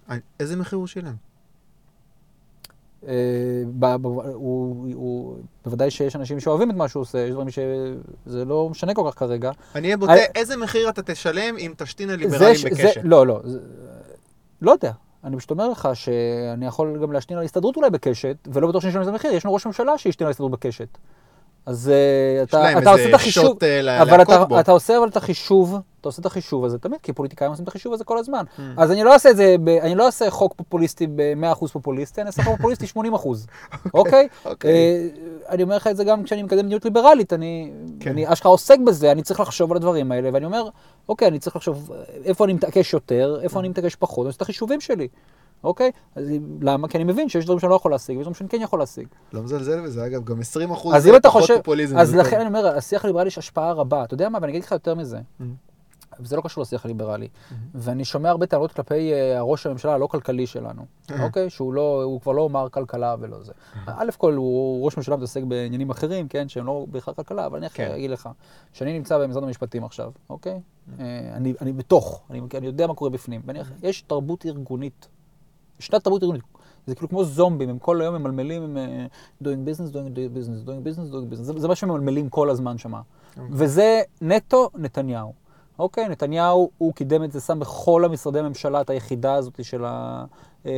אני- איזה מחיר הוא שילם? אה, ב- ב- הוא- הוא- בוודאי שיש אנשים שאוהבים את מה שהוא עושה, יש דברים שזה לא משנה כל כך כרגע. אני אהיה בוטה, אני- איזה מחיר אתה תשלם אם תשתין הליברלים ש- זה- בקשת? לא, לא, זה- לא יודע. אני פשוט אומר לך שאני יכול גם להשתין על ההסתדרות אולי בקשת, ולא בטוח שאני אשלם את המחיר, יש לנו ראש ממשלה שהשתין על ההסתדרות בקשת. אז אה, אתה, אתה עושה את החישוב, אה, אבל אתה, בו. אתה עושה אבל את החישוב, אתה עושה את החישוב הזה תמיד, כי פוליטיקאים עושים את החישוב הזה כל הזמן. Mm. אז אני לא אעשה את זה, ב, אני לא אעשה חוק פופוליסטי ב-100% פופוליסטי, אני אעשה חוק פופוליסטי 80%. אוקיי? אוקיי. אה, אני אומר לך את זה גם כשאני מקדם מדיניות ליברלית, אני, כן. אני אשכרה עוסק בזה, אני צריך לחשוב על הדברים האלה, ואני אומר, אוקיי, אני צריך לחשוב איפה אני מתעקש יותר, איפה אני מתעקש פחות, אני עושה את החישובים שלי. אוקיי? אז למה? כי אני מבין שיש דברים שאני לא יכול להשיג, ויש דברים שאני כן יכול להשיג. לא מזלזל בזה, אגב, גם 20 אחוז אם אתה חושב, פופוליזם. אז זה לכן. אני אומר, השיח הליברלי יש השפעה רבה. אתה יודע מה, ואני אגיד לך יותר מזה. Mm. וזה לא קשור לשיח הליברלי. Mm-hmm. ואני שומע הרבה טענות כלפי אה, הראש הממשלה הלא כלכלי שלנו, Mm-hmm. אוקיי? שהוא לא, הוא כבר לא מר כלכלה ולא זה. א' כל, הוא ראש ממשלה מתעסק בעניינים אחרים, כן? שהם לא בהכרח כלכלה, אבל אני כן. להגיד לך, שאני נמצא במשרד המשפטים עכשיו, אוקיי? אה, אני אני בתוך, אני אני יודע מה קורה בפנים. ואני- יש תרבות ארגונית. ישנה תרבות ארגונית. זה כאילו כמו זומבים, הם כל היום ממלמלים, הם אה, doing business, doing business, doing business, doing business. זה, זה מה שממלמלים כל הזמן שמה. אוקיי. וזה נטו נתניהו. אוקיי, נתניהו, הוא קידם את זה, שם בכל המשרדי הממשלה את היחידה הזאת של ה... אה,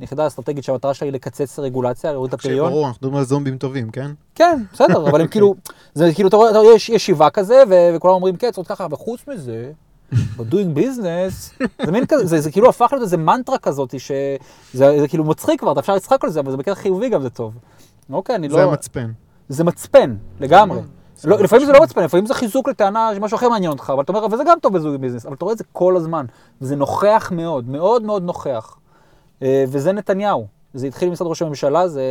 היחידה האסטרטגית שהמטרה שלה היא לקצץ רגולציה, להוריד את הפריון. ברור, אנחנו מדברים על זומבים טובים, כן? כן, בסדר, אבל הם כאילו, זה כאילו, אתה רואה, יש ישיבה כזה, וכולם אומרים, כן, צריך ככה, וחוץ מזה, ב-doing business, זה מין כזה, זה, זה כאילו הפך להיות איזה מנטרה כזאת, שזה זה כאילו מצחיק כבר, אתה אפשר לצחק על זה, אבל זה בקטע חיובי גם זה טוב. אוקיי, אני לא... זה המצפן. זה מצפן, לגמרי. זה לא, לפעמים זה. לא מצפן, לפעמים זה חיזוק לטענה שמשהו אחר מעניין אותך, אבל אתה אומר, וזה גם טוב בזוג ביזנס, אבל אתה רואה את זה כל הזמן, וזה נוכח מאוד, מאוד מאוד נוכח. אה, וזה נתניהו. זה התחיל במשרד ראש הממשלה, זה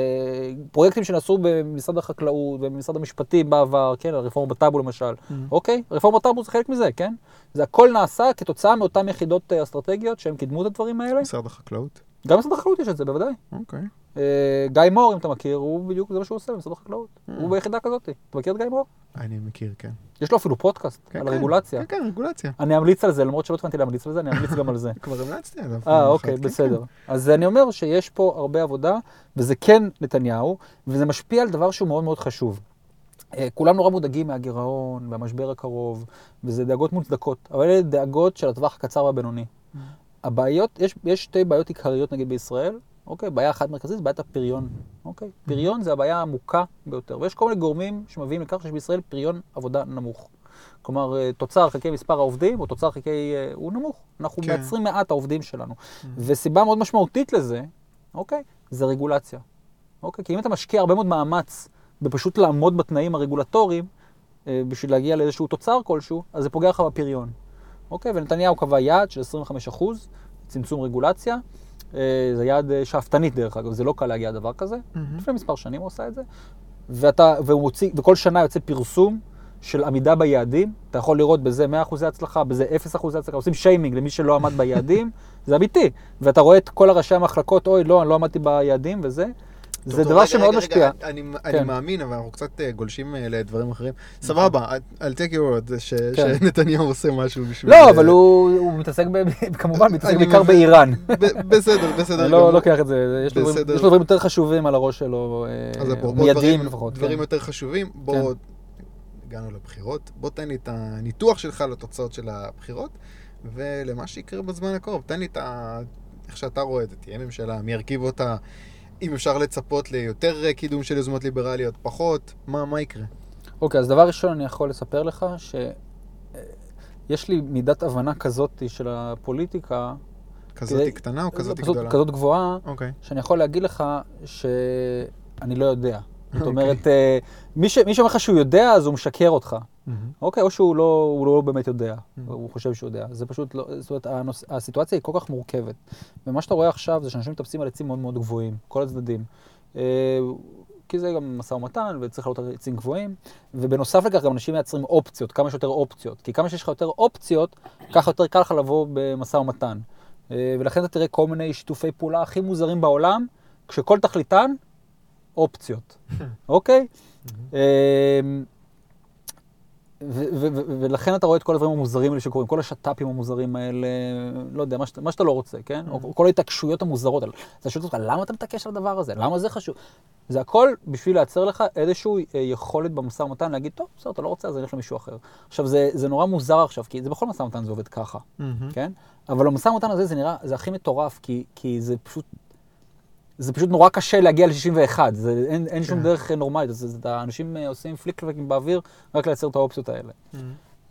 פרויקטים שנעשו במשרד החקלאות ובמשרד המשפטים בעבר, כן, הרפורמה בטאבו למשל. אוקיי? הרפורמה בטאבו זה חלק מזה, כן? זה הכל נעשה כתוצאה מאותן יחידות אה, אסטרטגיות שהם קידמו את הדברים האלה. משרד החקלאות. גם במשרד החקלאות יש את זה, בוודאי. אוקיי. אה, גיא מור, אם אתה מכיר, הוא בדיוק, זה מה שהוא עושה במשרד החקלאות. הוא ביחידה כזאת. אתה מכיר את גיא מור? אני מכיר, כן. יש לו אפילו פודקאסט כן, על כן. רגולציה. כן, כן, רגולציה. אני אמליץ על זה, למרות שלא התכוונתי להמליץ על זה, אני אמליץ גם על זה. כבר המלצתי עליו. אה, אוקיי, כן, בסדר. אז אני אומר שיש פה הרבה עבודה, וזה כן נתניהו, וזה משפיע על דבר שהוא מאוד מאוד חשוב. אה, כולם נורא מודאגים מהגירעון, והמשבר הקרוב, וזה דאגות מוצדקות, אבל אלה דאגות של הטווח הקצר והבינוני. הבעיות, יש, יש שתי בעיות עיקריות נגיד בישראל, אוקיי? בעיה אחת מרכזית זה בעיית הפריון, אוקיי? פריון זה הבעיה העמוקה ביותר, ויש כל מיני גורמים שמביאים לכך שיש בישראל פריון עבודה נמוך. כלומר, אה, תוצר חלקי מספר העובדים, או תוצר חלקי, אה, הוא נמוך. אנחנו כן. מייצרים מעט העובדים שלנו. וסיבה מאוד משמעותית לזה, אוקיי, זה רגולציה. אוקיי? כי אם אתה משקיע הרבה מאוד מאמץ בפשוט לעמוד בתנאים הרגולטוריים, אה, בשביל להגיע לאיזשהו תוצר כלשהו, אז זה פוגע לך בפריון. אוקיי? ונתניהו קבע יעד של 25 אחוז, צמצום רגולציה. אה, זה יעד אה, שאפתנית דרך אגב, זה לא קל להגיע לדבר כזה. מהמם. לפני מספר שנים הוא עשה את זה. ואתה, והוא מוציא, וכל שנה יוצא פרסום של עמידה ביעדים. אתה יכול לראות בזה 100% הצלחה, בזה 0% הצלחה. עושים שיימינג למי שלא עמד ביעדים, זה אמיתי. ואתה רואה את כל הראשי המחלקות, אוי, לא, אני לא עמדתי ביעדים וזה. זה דבר שמאוד משפיע. אני, אני כן. מאמין, אבל אנחנו קצת אה, גולשים אה, לדברים אחרים. נכון. סבבה, I'll take your word, כן. שנתניהו עושה משהו בשביל... לא, אה, אבל הוא מתעסק, ב- כמובן, מתעסק בעיקר. באיראן. בסדר, בסדר לא. לוקח את זה, יש לו דברים- דברים יותר חשובים על הראש שלו, מיידיים דברים- לפחות. דברים כן. יותר חשובים, בוא, הגענו לבחירות, בוא תן לי את הניתוח שלך לתוצאות של הבחירות, ולמה שיקרה בזמן הקרוב, תן לי את ה... איך שאתה רואה את זה, תהיה ממשלה, מי ירכיב אותה, אם אפשר לצפות ליותר אה, קידום של יוזמות ליברליות, פחות, מה, מה יקרה? אוקיי, אז דבר ראשון אני יכול לספר לך שיש לי מידת הבנה כזאת של הפוליטיקה, כזאת כדי- קטנה או כזאת פשוט גדולה? כזאת גבוהה, אוקיי. שאני יכול להגיד לך שאני לא יודע. זאת אומרת, אה, מי ש- מי שאומר לך שהוא יודע, אז הוא משקר אותך. אוקיי, או שהוא לא, הוא לא באמת יודע, הוא חושב שהוא יודע. זה פשוט לא, זאת אומרת, הנוס, הסיטואציה היא כל כך מורכבת. ומה שאתה רואה עכשיו זה שאנשים מטפסים על עצים מאוד מאוד גבוהים, כל הצדדים. אה, כי זה גם משא ומתן, וצריך לעלות על עצים גבוהים. ובנוסף לכך, גם אנשים מייצרים אופציות, כמה שיותר אופציות. כי כמה שיש לך יותר אופציות, ככה יותר קל לך לבוא במשא ומתן. אה, ולכן אתה תראה כל מיני שיתופי פעולה הכי מוזרים בעולם, כשכל תכליתן, אופציות. אוקיי? ולכן אתה רואה את כל הדברים המוזרים האלה שקורים, כל השת"פים המוזרים האלה, לא יודע, מה שאתה, מה שאתה לא רוצה, כן? או כל ההתעקשויות המוזרות האלה. אתה שואל אותך, למה אתה מתעקש על הדבר הזה? למה זה חשוב? זה הכל בשביל לייצר לך איזושהי אה, יכולת במשא ומתן להגיד, טוב, בסדר, אתה לא רוצה, אז אני אלך למישהו אחר. עכשיו, זה, זה נורא מוזר עכשיו, כי זה בכל משא ומתן זה עובד ככה, כן? אבל במשא ומתן הזה זה נראה, זה הכי מטורף, כי, כי זה פשוט... זה פשוט נורא קשה להגיע ל-61, זה, אין, אין שום כן. דרך נורמלית, אז האנשים אה, עושים פליק-פלקים באוויר רק לייצר את האופציות האלה.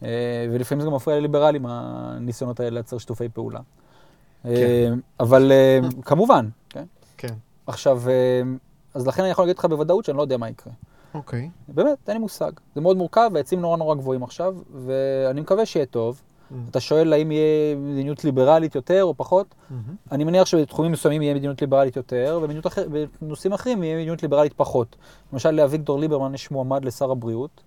אה, ולפעמים זה גם מפריע לליברלים, הניסיונות האלה לייצר שיתופי פעולה. אה, אבל אה, כמובן, כן? כן. עכשיו, אז לכן אני יכול להגיד לך בוודאות שאני לא יודע מה יקרה. אוקיי. באמת, אין לי מושג. זה מאוד מורכב, והעצים נורא נורא גבוהים עכשיו, ואני מקווה שיהיה טוב. אתה שואל האם יהיה מדיניות ליברלית יותר או פחות? אני מניח שבתחומים מסוימים יהיה מדיניות ליברלית יותר, ובנושאים אחרים יהיה מדיניות ליברלית פחות. למשל, לאביגדור ליברמן יש מועמד לשר הבריאות,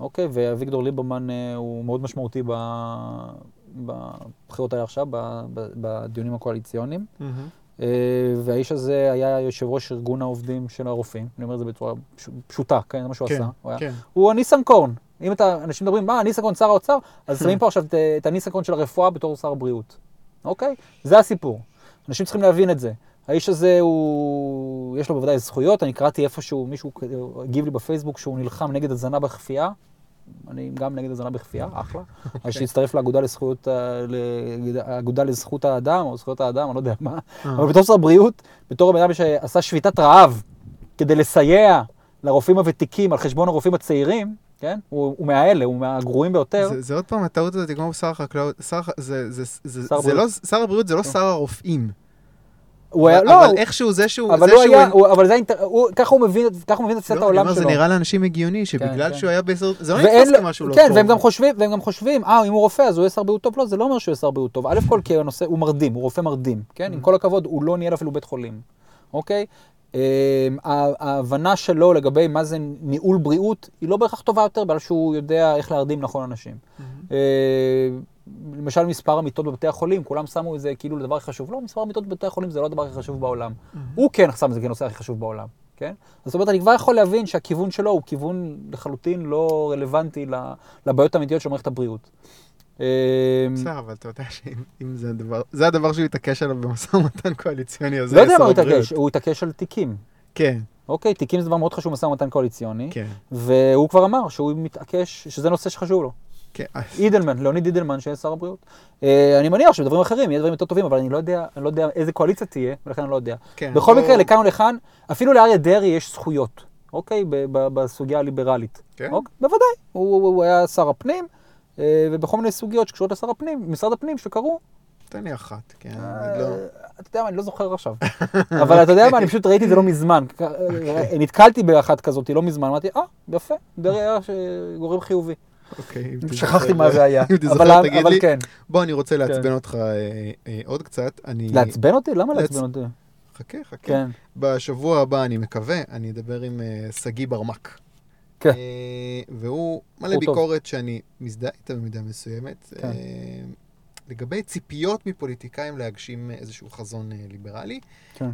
אוקיי? ואביגדור ליברמן אה, הוא מאוד משמעותי ב- בבחירות האלה עכשיו, בדיונים הקואליציוניים. אה, והאיש הזה היה יושב ראש ארגון העובדים של הרופאים, אני אומר את זה בצורה פש- פשוטה, כן, זה מה שהוא כן, עשה. כן. הוא הניסנקורן. אם אתה, אנשים מדברים, מה, ניסנקורן שר האוצר? אז שמים פה עכשיו את, את הניסנקורן של הרפואה בתור שר הבריאות. אוקיי? זה הסיפור. אנשים צריכים להבין את זה. האיש הזה הוא, יש לו בוודאי זכויות, אני קראתי איפשהו, מישהו הגיב לי בפייסבוק שהוא נלחם נגד הזנה בכפייה. אני גם נגד הזנה בכפייה, אחלה. אז שיצטרף לאגודה לזכויות, ה- לאגודה לזכות האדם, או זכויות האדם, אני לא יודע מה. אבל בתור שר בריאות, בתור הבן אדם שעשה שביתת רעב כדי לסייע לרופאים הוותיקים על חשבון הרופאים הצעירים, כן? הוא, הוא מהאלה, הוא מהגרועים ביותר. זה, זה עוד פעם, הטעות הזאת כמו שר החקלאות, שר, זה, זה, זה, שר זה לא. שר הבריאות זה לא כן. שר הרופאים. הוא היה, אבל- לא, אבל איכשהו זה שהוא... אבל זה הוא שהוא- היה, הוא- אבל זה האינטר- הוא- ככה הוא מבין, ככה הוא מבין את תפיסת לא, העולם אומר, שלו. זה נראה לאנשים הגיוני, שבגלל כן. שהוא היה בסדר... זה לא נתפס כמשהו לא כן, טוב. והם גם חושבים, והם גם חושבים, אה, אם הוא רופא אז הוא יהיה שר בריאות טוב? לא, זה לא אומר שהוא יהיה שר בריאות טוב. א' כל כי הנושא, הוא מרדים, הוא רופא מרדים, כן? עם כל הכבוד, הוא לא ניהל אפילו בית חולים, אוקיי? אמ, ההבנה שלו לגבי מה זה ניהול בריאות, היא לא בהכרח טובה יותר, בגלל שהוא יודע איך להרדים נכון אנשים. אה, למשל מספר המיטות בבתי החולים, כולם שמו את זה כאילו לדבר הכי חשוב. לא, מספר המיטות בבתי החולים זה לא הדבר הכי חשוב בעולם. הוא כן שם את זה כנושא הכי חשוב בעולם, כן? זאת אומרת, אני כבר יכול להבין שהכיוון שלו הוא כיוון לחלוטין לא רלוונטי לבעיות האמיתיות של מערכת הבריאות. אה, בסדר, אבל אתה יודע שאם אם זה הדבר, זה הדבר שהוא התעקש עליו במשא ומתן קואליציוני, אז זה לא יודע מה הוא הבריאות. התעקש, הוא התעקש על תיקים. כן, אוקיי, תיקים זה דבר מאוד חשוב במשא ומתן קואליציוני, כן, והוא כבר אמר שהוא מתעקש, שזה נושא שחשוב לו. כן. אידלמן, ליאוניד אידלמן, שיהיה שר הבריאות. אה, אני מניח שבדברים אחרים יהיה דברים יותר טובים, אבל אני לא יודע, אני לא יודע איזה קואליציה תהיה, ולכן אני לא יודע. כן, בכל לא- מקרה, לכאן ולכאן, אפילו לאריה דרעי יש זכויות, אוקיי? בסוגיה הליברלית. כן? אוקיי? בוודאי. הוא, היה שר הפנים, ובכל מיני סוגיות שקשורות לשר הפנים, משרד הפנים שקרו. תן לי אחת, כן, אה, אני לא... אתה יודע מה, אני לא זוכר עכשיו. אבל אתה יודע מה, אני פשוט ראיתי את זה לא מזמן. אוקיי. נתקלתי באחת כזאת לא מזמן, אמרתי, אה, יפה, דרעי היה גורם חיובי. אוקיי, שכחתי מה זה היה. אם תזכר, אבל- תגיד לי. כן. בוא, אני רוצה לעצבן אותך אה, אה, עוד קצת. לעצבן אותי? למה לעצ- לעצבן אותי? חכה, חכה. כן. בשבוע הבא, אני מקווה, אני אדבר עם אה, שגיא ברמק. כן. אה, והוא מלא בחור טוב. ביקורת שאני מזדהה איתה במידה מסוימת. כן. אה, לגבי ציפיות מפוליטיקאים להגשים איזשהו חזון אה, ליברלי. כן.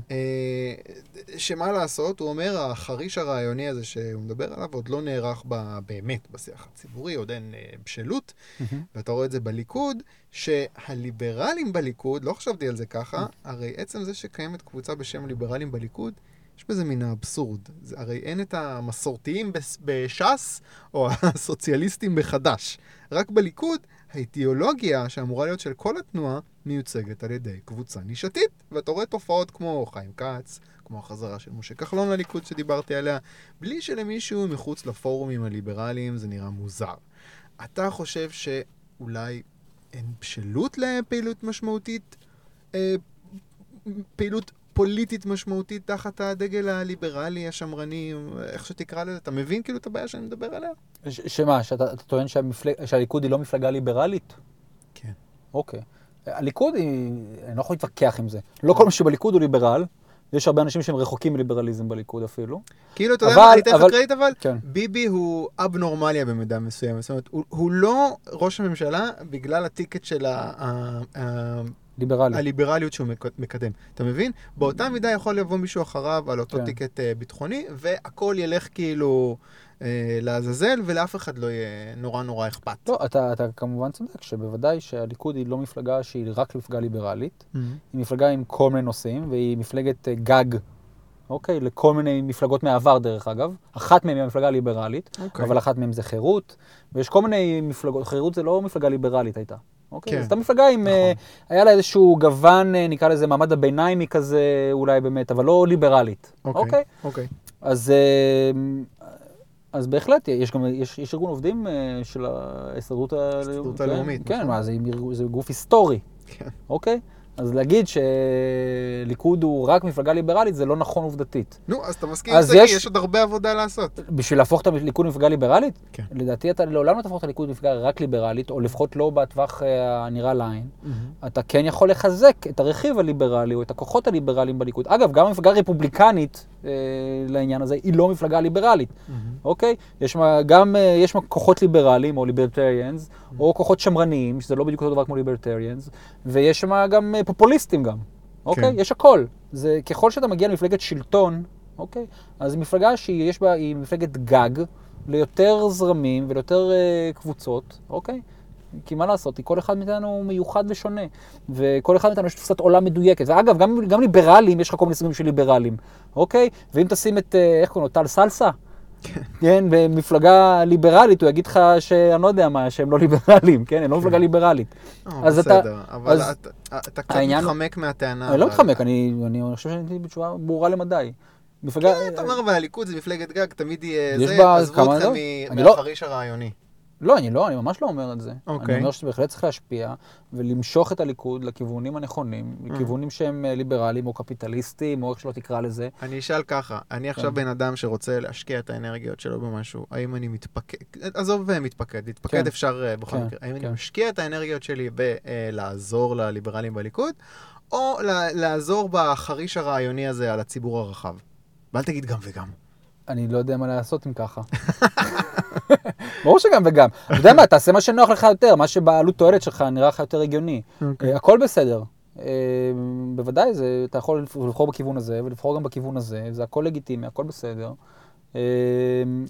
שמה לעשות, הוא אומר, החריש הרעיוני הזה שהוא מדבר עליו עוד לא נערך ב, באמת בשיח הציבורי, עוד אין בשלות, מהמם. ואתה רואה את זה בליכוד, שהליברלים בליכוד, לא חשבתי על זה ככה, הרי עצם זה שקיימת קבוצה בשם ליברלים בליכוד, יש בזה מן האבסורד. הרי אין את המסורתיים בש"ס, או הסוציאליסטים בחד"ש. רק בליכוד, האידיאולוגיה שאמורה להיות של כל התנועה, מיוצגת על ידי קבוצה נישתית. ואתה רואה תופעות כמו חיים כץ, כמו החזרה של משה כחלון לליכוד שדיברתי עליה, בלי שלמישהו מחוץ לפורומים הליברליים זה נראה מוזר. אתה חושב שאולי אין בשלות לפעילות משמעותית, אה, פעילות פוליטית משמעותית תחת הדגל הליברלי, השמרני, איך שתקרא לזה? אתה מבין כאילו את הבעיה שאני מדבר עליה? ש- שמה, שאתה אתה טוען שהמפלג- שהליכוד היא לא מפלגה ליברלית? כן. אוקיי. הליכוד היא, אני לא יכול להתווכח עם זה. לא כל מי שבליכוד הוא ליברל, יש הרבה אנשים שהם רחוקים מליברליזם בליכוד אפילו. כאילו, אתה יודע מה, אני אתן לך קרדיט אבל, כן. ביבי הוא אבנורמליה במידה מסוימת. זאת אומרת, הוא, הוא לא ראש הממשלה בגלל הטיקט של ה, ה, ה, ליברלי. הליברליות שהוא מק- מקדם. אתה מבין? באותה מידה יכול לבוא מישהו אחריו על אותו כן. טיקט אה, ביטחוני, והכל ילך כאילו אה, לעזאזל, ולאף אחד לא יהיה נורא נורא אכפת. לא, אתה, אתה כמובן צודק שבוודאי שהליכוד היא לא מפלגה שהיא רק מפלגה ליברלית, Mhm. היא מפלגה עם כל מיני נושאים, והיא מפלגת אה, גג, אוקיי? לכל מיני מפלגות מהעבר דרך אגב. אחת מהן היא המפלגה הליברלית, אוקיי. אבל אחת מהן זה חירות, ויש כל מיני מפלגות, חירות זה לא מפלגה ליברלית הייתה. אוקיי? כן. זו הייתה מפלגה עם, אה, נכון. היה לה איזשהו גוון, אה, נקרא לזה מעמד הביניימי כזה, אולי באמת, אבל לא ליברלית. אוקיי. אוקיי? אוקיי. אז, אה, אז בהחלט, יש גם, יש, יש ארגון עובדים של ההסתדרות ה- ההסתדרות כן, הלאומית, כן, נכון. מה, זה, זה גוף היסטורי, כן. אוקיי? אז להגיד שליכוד הוא רק מפלגה ליברלית, זה לא נכון עובדתית. נו, אז אתה מסכים אז עם זה, יש- יש עוד הרבה עבודה לעשות. בשביל להפוך את הליכוד למפלגה ליברלית? כן. לדעתי אתה לעולם לא תהפוך את הליכוד למפלגה רק ליברלית, או לפחות לא בטווח אה, הנראה לעין. אתה כן יכול לחזק את הרכיב הליברלי או את הכוחות הליברליים בליכוד. אגב, גם המפלגה הרפובליקנית לעניין הזה היא לא מפלגה ליברלית, אוקיי? יש מה, גם, אה, יש מה כוחות ליברליים או ליברטריאנס, או כוחות שמרניים, שזה לא בדיוק אותו דבר כמו ליברטריאנס, ויש שם גם אה, פופוליסטים גם, אוקיי? כן. יש הכל. זה ככל שאתה מגיע למפלגת שלטון, אוקיי? אז היא מפלגה שיש בה, היא מפלגת גג ליותר זרמים וליותר אה, קבוצות, אוקיי? כי מה לעשות, כל אחד מאיתנו הוא מיוחד ושונה, וכל אחד מאיתנו יש תפיסת עולם מדויקת. ואגב, גם, גם ליברלים, יש לך כל מיני סוגים של ליברלים, אוקיי? ואם תשים את, אה, איך קוראים לו, טל סלסה, כן, במפלגה ליברלית, הוא יגיד לך שאני לא יודע מה, שהם לא ליברלים, כן? הם לא מפלגה ליברלית. אה, אז אתה- בסדר, אבל אתה- קצת מתחמק מהטענה. אני לא מתחמק, אני, חושב שעניתי בתשובה ברורה למדי. מפלגה... כן, אתה אומר, אבל הליכוד זה מפלגת גג, תמיד יהיה זה, עזבו אתכם לא? לא- מהחריש הרעיוני. לא, אני לא, אני ממש לא אומר את זה. אוקיי. אני אומר שבהחלט צריך להשפיע ולמשוך את הליכוד לכיוונים הנכונים, Mm. לכיוונים שהם אה, ליברליים או קפיטליסטיים, או איך שלא תקרא לזה. אני אשאל ככה, אני עכשיו כן. בן אדם שרוצה להשקיע את האנרגיות שלו במשהו, האם אני מתפקד, עזוב אה, מתפקד, להתפקד כן. אפשר אה, בכל כן, מקרה, האם אני כן. משקיע את האנרגיות שלי בלעזור לליברלים בליכוד, או לעזור בחריש הרעיוני הזה על הציבור הרחב? ואל תגיד גם וגם. אני לא יודע מה לעשות אם ככה. ברור שגם וגם. אתה יודע מה, תעשה מה שנוח לך יותר, מה שבעלות תועלת שלך נראה לך יותר הגיוני. אה, הכל בסדר. אה, בוודאי, זה, אתה יכול לבחור בכיוון הזה ולבחור גם בכיוון הזה, זה הכל לגיטימי, הכל בסדר. אה,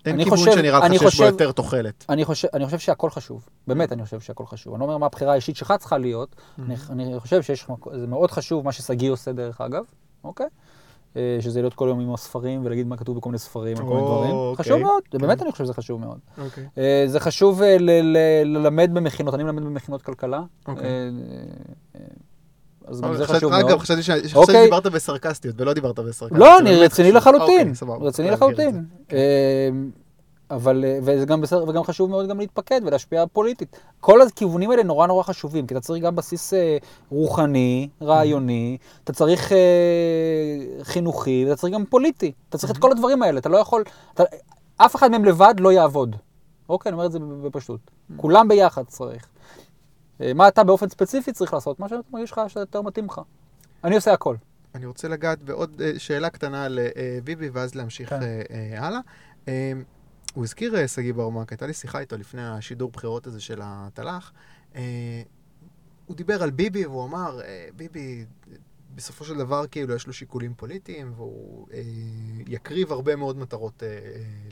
אין כיוון חושב- שנראה לך שיש בו יותר תוחלת. אני חושב, אני חושב שהכל חשוב, באמת אני חושב שהכל חשוב. אני לא אומר מה הבחירה האישית שלך צריכה להיות. אני, אני חושב שיש, מק- זה מאוד חשוב מה ששגיא עושה דרך אגב, אוקיי? אה, שזה להיות כל יום עם הספרים ולהגיד מה כתוב בכל מיני ספרים, כל מיני דברים. אוקיי. חשוב מאוד, כן. באמת אני חושב שזה חשוב מאוד. אוקיי. אה, זה חשוב אה, ל- ל- ללמד במכינות, אני מלמד במכינות כלכלה. אוקיי. אז גם זה חשוב אגב, מאוד. ש- חשבתי. שדיברת בסרקסטיות, ולא דיברת בסרקסטיות. לא, אני באמת רציני. לחלוטין. רציני. לחלוטין. אבל, אה, וזה גם בסדר, וגם חשוב מאוד גם להתפקד ולהשפיע פוליטית. כל הכיוונים האלה נורא נורא חשובים, כי אתה צריך גם בסיס אה, רוחני, רעיוני, אתה צריך אה, חינוכי, ואתה צריך גם פוליטי. אתה צריך את כל הדברים האלה, אתה לא יכול, אתה, אף אחד מהם לבד לא יעבוד. אוקיי, אני אומר את זה בפשטות. כולם ביחד צריך. אה, מה אתה באופן ספציפי צריך לעשות? מה שאתה מרגיש לך שיותר מתאים לך. אני עושה הכל. אני רוצה לגעת בעוד אה, שאלה קטנה על אה, ביבי, ואז להמשיך כן. אה, אה, הלאה. הוא הזכיר, אה, שגיא ברמק, הייתה לי שיחה איתו לפני השידור בחירות הזה של התל"ח. אה, הוא דיבר על ביבי, והוא אמר, אה, ביבי, בסופו של דבר, כאילו, יש לו שיקולים פוליטיים, והוא יקריב הרבה מאוד מטרות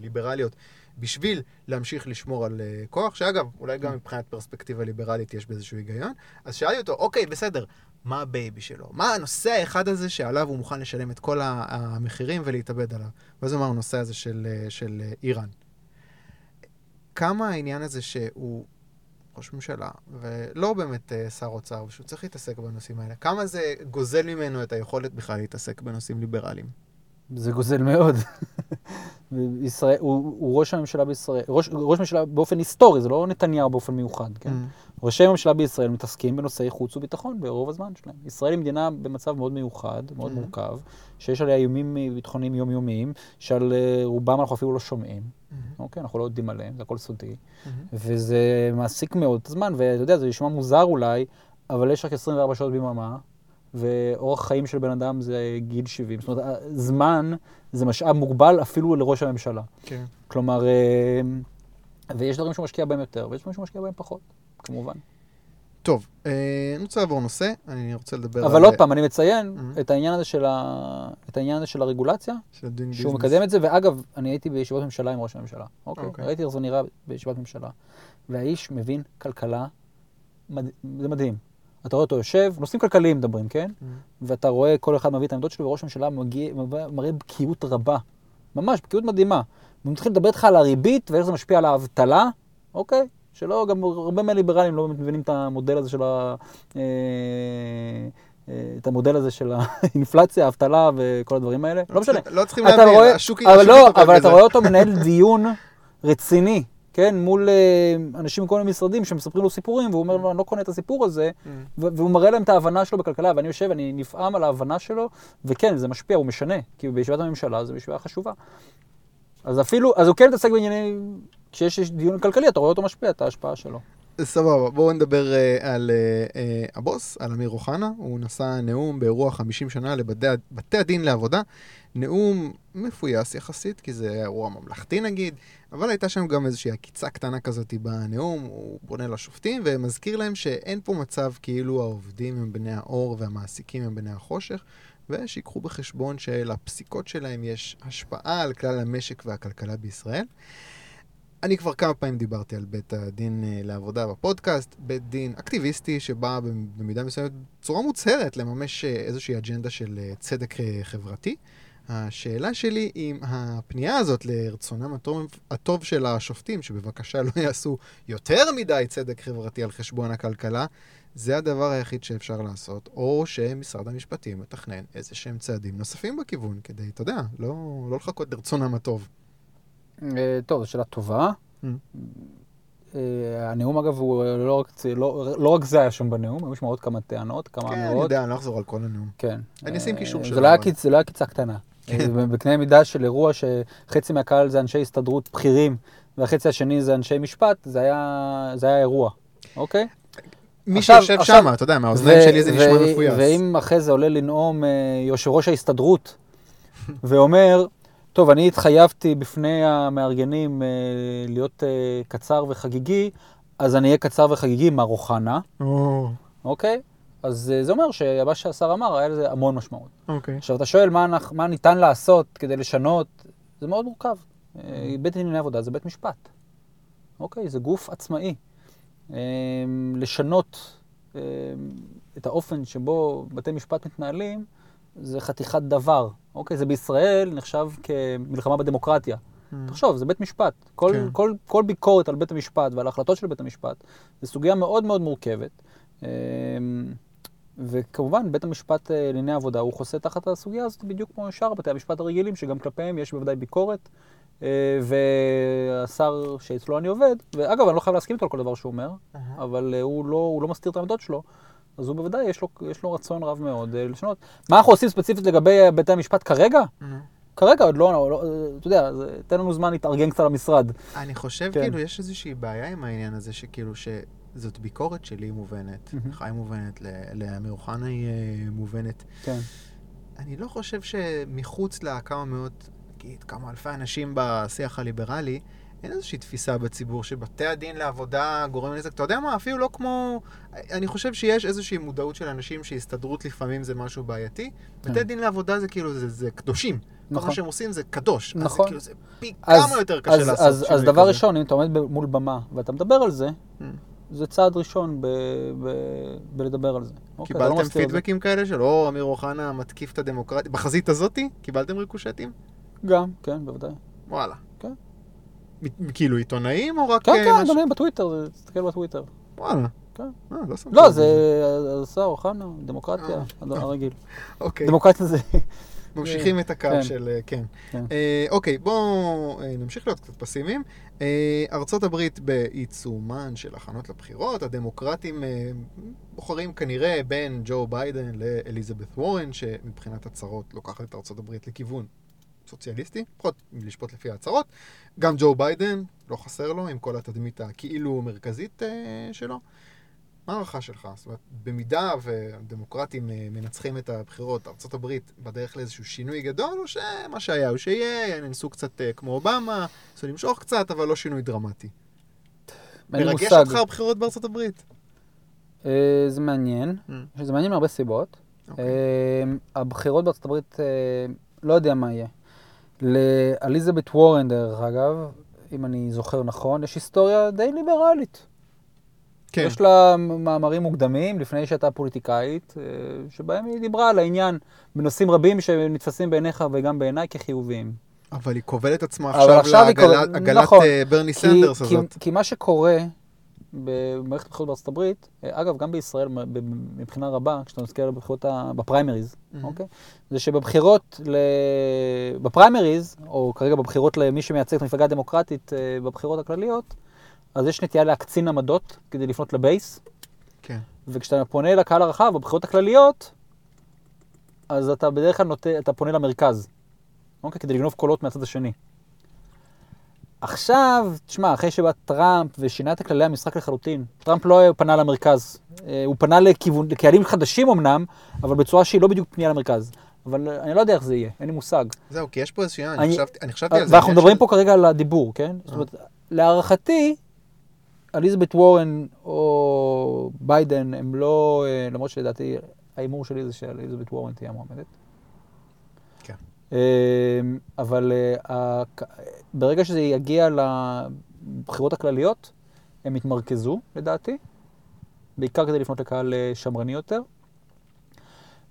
ליברליות בשביל להמשיך לשמור על כוח, שאגב, אולי גם מבחינת פרספקטיבה ליברלית יש באיזשהו היגיון. אז שאלתי אותו, אוקיי, בסדר, מה הבייבי שלו? מה הנושא האחד הזה שעליו הוא מוכן לשלם את כל המחירים ולהתאבד עליו? ואז הוא אמר, הנושא הזה של, של איראן. כמה העניין הזה שהוא ראש ממשלה, ולא באמת אה, שר אוצר, ושהוא צריך להתעסק בנושאים האלה, כמה זה גוזל ממנו את היכולת בכלל להתעסק בנושאים ליברליים? זה גוזל מאוד. ישראל, הוא, הוא ראש הממשלה בישראל, ראש, ראש ממשלה באופן היסטורי, זה לא נתניהו באופן מיוחד, כן? Mm. ראשי הממשלה בישראל מתעסקים בנושאי חוץ וביטחון ברוב הזמן שלהם. ישראל היא מדינה במצב מאוד מיוחד, מאוד Mhm. מורכב, שיש עליה איומים ביטחוניים יומיומיים, שעל אה, רובם אנחנו אפילו לא שומעים, אוקיי? אנחנו לא יודעים עליהם, זה הכל סודי. וזה מעסיק מאוד את הזמן, ואתה יודע, זה נשמע מוזר אולי, אבל יש רק 24 שעות ביממה, ואורח חיים של בן אדם זה גיל 70. זאת אומרת, זמן זה משאב מוגבל אפילו לראש הממשלה. כן. כלומר, אה, ויש דברים שהוא משקיע בהם יותר, ויש דברים שהוא משקיע בהם פחות, כמובן. טוב, אה, אני רוצה לעבור נושא, אני רוצה לדבר אבל על... עוד פעם, אני מציין Mhm. את העניין הזה של ה- את העניין הזה של הרגולציה, של שהוא business. מקדם את זה, ואגב, אני הייתי בישיבות ממשלה עם ראש הממשלה, אוקיי? אוקיי. ראיתי איך זה נראה בישיבת ממשלה. והאיש מבין כלכלה, מד... זה מדהים. אתה רואה אותו יושב, נושאים כלכליים מדברים, כן? Mhm. ואתה רואה כל אחד מביא את העמדות שלו, וראש הממשלה מגיע, מראה בקיאות רבה. ממש, בקיאות מדהימה. הוא מתחיל לדבר איתך על הריבית ואיך זה משפיע על האבטלה, אוקיי? שלא, גם הרבה מהליברלים לא מבינים את המודל הזה של ה... אה, אה, את המודל הזה של האינפלציה, האבטלה וכל הדברים האלה. לא משנה. לא צריכים להבין, רואה, השוק אבל השוק לא, אבל אתה. רואה אותו מנהל דיון רציני, כן? מול אה, אנשים מכל מיני משרדים שמספרים לו סיפורים, והוא אומר לו, אני לא קונה את הסיפור הזה, Mm. והוא מראה להם את ההבנה שלו בכלכלה, ואני יושב, אני נפעם על ההבנה שלו, וכן, זה משפיע, הוא משנה, כי בישיבת הממשלה זו ישיבה חשובה. אז אפילו, אז הוא כן מתעסק בענייני, כשיש דיון כלכלי, אתה רואה אותו משפיע, את ההשפעה שלו. סבבה, בואו נדבר uh, על uh, uh, הבוס, על אמיר אוחנה. הוא נשא נאום באירוע 50 שנה לבתי בתי הדין לעבודה. נאום מפויס יחסית, כי זה אירוע ממלכתי נגיד, אבל הייתה שם גם איזושהי עקיצה קטנה כזאת בנאום, הוא פונה לשופטים ומזכיר להם שאין פה מצב כאילו העובדים הם בני האור והמעסיקים הם בני החושך, ושיקחו בחשבון שלפסיקות שלהם יש השפעה על כלל המשק והכלכלה בישראל. אני כבר כמה פעמים דיברתי על בית הדין אה, לעבודה בפודקאסט, בית דין אקטיביסטי שבא במידה מסוימת בצורה מוצהרת לממש אה, איזושהי אג'נדה של אה, צדק חברתי. השאלה שלי אם הפנייה הזאת לרצונם הטוב, הטוב של השופטים, שבבקשה לא יעשו יותר מדי צדק חברתי על חשבון הכלכלה, זה הדבר היחיד שאפשר לעשות, או שמשרד המשפטים מתכנן איזה שהם צעדים נוספים בכיוון, כדי, אתה יודע, לא, לא לחכות לרצונם הטוב. אה, טוב, זו שאלה טובה. Mm. אה, הנאום אגב, הוא לא רק, לא, לא רק זה היה שם בנאום, היו שם עוד כמה טענות, כמה כן, אני אמירות. יודע, אני לא אחזור על כל הנאום. כן. אני אשים אה, קישור שלו, לא זה לא היה קיצה קטנה. אה, בקנה מידה של אירוע שחצי מהקהל זה אנשי הסתדרות בכירים, והחצי השני זה אנשי משפט, זה היה, זה היה אירוע, אוקיי? מי שיושב שם, אתה יודע, מהאוזניים שלי זה נשמע מפויס. ואם אחרי זה עולה לנאום אה, יושב ראש ההסתדרות, ואומר, טוב, אני התחייבתי בפני המארגנים אה, להיות אה, קצר וחגיגי, אז אני אהיה קצר וחגיגי, מר אוחנה, או, אוקיי? אז אה, זה אומר שמה שהשר אמר, היה לזה המון משמעות. אוקיי. עכשיו, אתה שואל מה, אנחנו- מה ניתן לעשות כדי לשנות, זה מאוד מורכב. אה, בית דין לענייני עבודה זה בית משפט. אוקיי? זה גוף עצמאי. אה, לשנות אה, את האופן שבו בתי משפט מתנהלים, זה חתיכת דבר. אוקיי? זה בישראל נחשב כמלחמה בדמוקרטיה. תחשוב, זה בית משפט. כל, כן. כל, כל ביקורת על בית המשפט ועל ההחלטות של בית המשפט, זו סוגיה מאוד מאוד מורכבת. אה, וכמובן, בית המשפט אה, לענייני עבודה, הוא חוסה תחת הסוגיה הזאת בדיוק כמו שאר בתי המשפט הרגילים, שגם כלפיהם יש בוודאי ביקורת. אה, והשר שאצלו אני עובד, ואגב, אני לא חייב להסכים איתו על כל דבר שהוא אומר, אבל אה, הוא לא, הוא לא מסתיר את העמדות שלו, אז הוא בוודאי, יש לו, יש לו רצון רב מאוד אה, לשנות. מה אנחנו עושים ספציפית לגבי בתי המשפט כרגע? כרגע עוד לא, לא אתה יודע, תן לנו זמן להתארגן קצת למשרד. אני חושב כן. כאילו יש איזושהי בעיה עם העניין הזה, שכאילו שזאת ביקורת שלי מובנת. לך היא מובנת, לאמיר אוחנה היא אה, מובנת. כן. אני לא חושב שמחוץ לכמה מאות, נגיד כמה אלפי אנשים בשיח הליברלי, אין איזושהי תפיסה בציבור שבתי הדין לעבודה גורמים נזק. אתה יודע מה, אפילו לא כמו... אני חושב שיש איזושהי מודעות של אנשים שהסתדרות לפעמים זה משהו בעייתי. כן. בתי דין לעבודה זה כאילו, זה, זה קדושים. כל נכון. מה שהם עושים זה קדוש. אז נכון. זה כאילו, זה פי אז- כמה יותר קשה אז, לעשות אז, אז דבר כזה. ראשון, אם אתה עומד מול במה ואתה מדבר על זה, Mm. זה צעד ראשון ב, ב, בלדבר על זה. אוקיי, לא קיבלתם את זה. פידבקים כאלה של או אמיר אוחנה מתקיף את הדמוקרטיה? בחזית הזאתי? קיבלתם ריקושטים? גם, כן, בוודאי. וואלה. כאילו עיתונאים או רק... כן, אה, כן, משהו- אדוני, בטוויטר, תסתכל בטוויטר. וואלה. כן. אה, לא לא, זה. השר אוחנה, דמוקרטיה, אה. הרגיל. אוקיי. דמוקרטיה זה... ממשיכים את הקו כן. של... כן. כן. אוקיי, בואו נמשיך להיות קצת פסימיים. ארצות הברית בעיצומן של הכנות לבחירות, הדמוקרטים בוחרים כנראה בין ג'ו ביידן לאליזבת וורן, שמבחינת הצהרות לוקחת את ארצות הברית לכיוון סוציאליסטי, לפחות לשפוט לפי ההצהרות. גם ג'ו ביידן, לא חסר לו, עם כל התדמית הכאילו מרכזית אה, שלו. מה ההערכה שלך? זאת אומרת, במידה והדמוקרטים אה, מנצחים את הבחירות, ארה"ב בדרך לאיזשהו שינוי גדול, או שמה שהיה הוא שיהיה, ינסו קצת אה, כמו אובמה, ניסו למשוך קצת, אבל לא שינוי דרמטי. מרגש מושג. אותך הבחירות בארצות הברית? אה, זה מעניין. Mm. זה מעניין מהרבה סיבות. אוקיי. אה, הבחירות בארצות הברית, אה, לא יודע מה יהיה. לאליזבת וורן, דרך אגב, אם אני זוכר נכון, יש היסטוריה די ליברלית. כן. יש לה מאמרים מוקדמים, לפני שהייתה פוליטיקאית, אה, שבהם היא דיברה על העניין בנושאים רבים שנתפסים בעיניך וגם בעיניי כחיוביים. אבל היא כובלת עצמה עכשיו לעגלת נכון. אה, ברני כי- סנדרס כי- הזאת. כי מה שקורה במערכת הבחירות בארצות הברית, אה, אגב, גם בישראל מבחינה רבה, כשאתה מסתכל על הבחירות בפריימריז, Mhm. אוקיי? זה שבבחירות, ל... בפריימריז, או כרגע בבחירות למי שמייצג את המפלגה הדמוקרטית אה, בבחירות הכלליות, אז יש נטייה להקצין עמדות כדי לפנות לבייס, כן. וכשאתה פונה לקהל הרחב בבחירות הכלליות, אז אתה בדרך כלל נוטה, אתה פונה למרכז, אוקיי? כדי לגנוב קולות מהצד השני. עכשיו, תשמע, אחרי שבא טראמפ ושינה את כללי המשחק לחלוטין, טראמפ לא פנה למרכז. אה, הוא פנה לכיוון, לקהלים חדשים אמנם, אבל בצורה שהיא לא בדיוק פנייה למרכז. אבל אה, אני לא יודע איך זה יהיה, אין לי מושג. זהו, כי יש פה איזושהי... אני אני- חשבתי- אני חשבתי על זה. ואנחנו מדברים של- פה כרגע על הדיבור, כן? זאת אומרת, להערכתי, אליזבת וורן או ביידן הם לא, אה, למרות שלדעתי ההימור שלי זה שאליזבת וורן תהיה המועמדת. כן. אה, אבל אה, ברגע שזה יגיע לבחירות הכלליות, הם יתמרכזו, לדעתי, בעיקר כדי לפנות לקהל אה, שמרני יותר.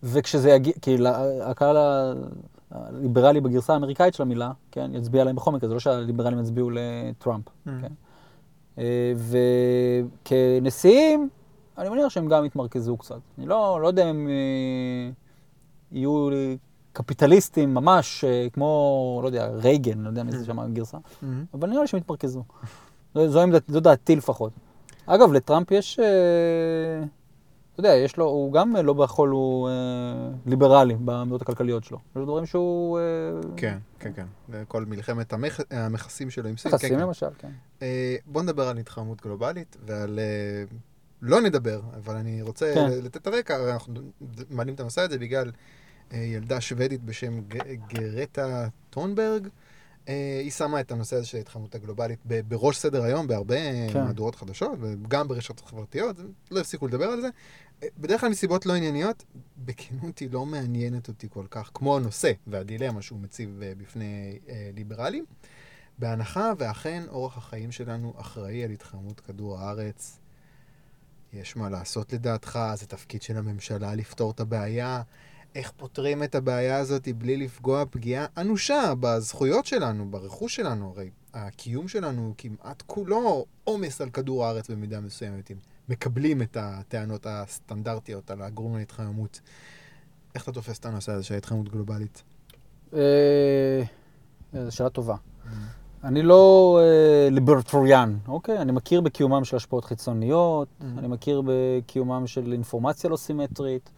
וכשזה יגיע, כי הקהל הליברלי בגרסה האמריקאית של המילה, כן, יצביע להם מקרה, זה לא שהליברלים יצביעו לטראמפ. Mm. כן. אה, וכנשיאים, אני מניח שהם גם יתמרכזו קצת. אני לא, לא יודע אם אה, יהיו קפיטליסטים ממש, אה, כמו, לא יודע, רייגן, לא יודע מי זה שם הגרסה, Mhm. אבל נראה לי שהם יתמרכזו. זו, דעתי לפחות. אגב, לטראמפ יש, אה, אתה יודע, יש לו, הוא גם לא בכל הוא אה, ליברלי בעמדות הכלכליות שלו. יש דברים שהוא... אה, כן, כן, כן. כל מלחמת המכ... המכסים שלו עם סין. מכסים כן, כן. למשל, כן. אה, בוא נדבר על התחממות גלובלית ועל... אה, לא נדבר, אבל אני רוצה כן. לתת את הרקע, אנחנו מעלים את הנושא הזה בגלל אה, ילדה שוודית בשם גרטה טונברג. אה, היא שמה את הנושא הזה של ההתחממות הגלובלית בראש סדר היום בהרבה אה, כן. מהדורות חדשות, וגם ברשתות חברתיות, לא הפסיקו לדבר על זה. אה, בדרך כלל מסיבות לא ענייניות, בכנות היא לא מעניינת אותי כל כך, כמו הנושא והדילמה שהוא מציב אה, בפני אה, ליברלים. בהנחה ואכן אורח החיים שלנו אחראי על התחממות כדור הארץ, יש מה לעשות לדעתך, זה תפקיד של הממשלה לפתור את הבעיה. איך פותרים את הבעיה הזאת בלי לפגוע פגיעה אנושה בזכויות שלנו, ברכוש שלנו? הרי הקיום שלנו הוא כמעט כולו עומס על כדור הארץ במידה מסוימת, אם מקבלים את הטענות הסטנדרטיות על הגורם להתחממות. איך אתה תופס את הנושא הזה של ההתחממות גלובלית? אה, זו שאלה טובה. אני לא אה, ליברטוריאן, אוקיי? אני מכיר בקיומם של השפעות חיצוניות, Mm. אני מכיר בקיומם של אינפורמציה לא סימטרית,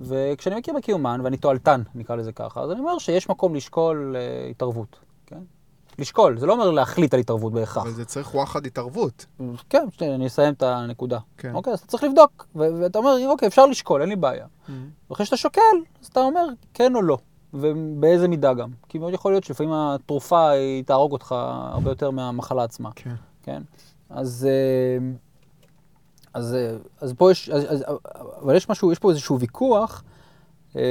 וכשאני מכיר בקיומן, ואני תועלתן, נקרא לזה ככה, אז אני אומר שיש מקום לשקול אה, התערבות, כן? לשקול, זה לא אומר להחליט על התערבות בהכרח. אבל זה צריך וואחד התערבות. כן, שנייה, אני אסיים את הנקודה. כן. אוקיי, אז אתה צריך לבדוק, ואתה אומר, אוקיי, אפשר לשקול, אין לי בעיה. ואחרי שאתה שוקל, אז אתה אומר כן או לא, ובאיזה מידה גם. כי מאוד יכול להיות שלפעמים התרופה היא תהרוג אותך הרבה יותר מהמחלה עצמה, כן. כן? אז, אה, אז, אה, אז פה יש, אז, אז, אבל יש משהו, יש פה איזשהו ויכוח, אה,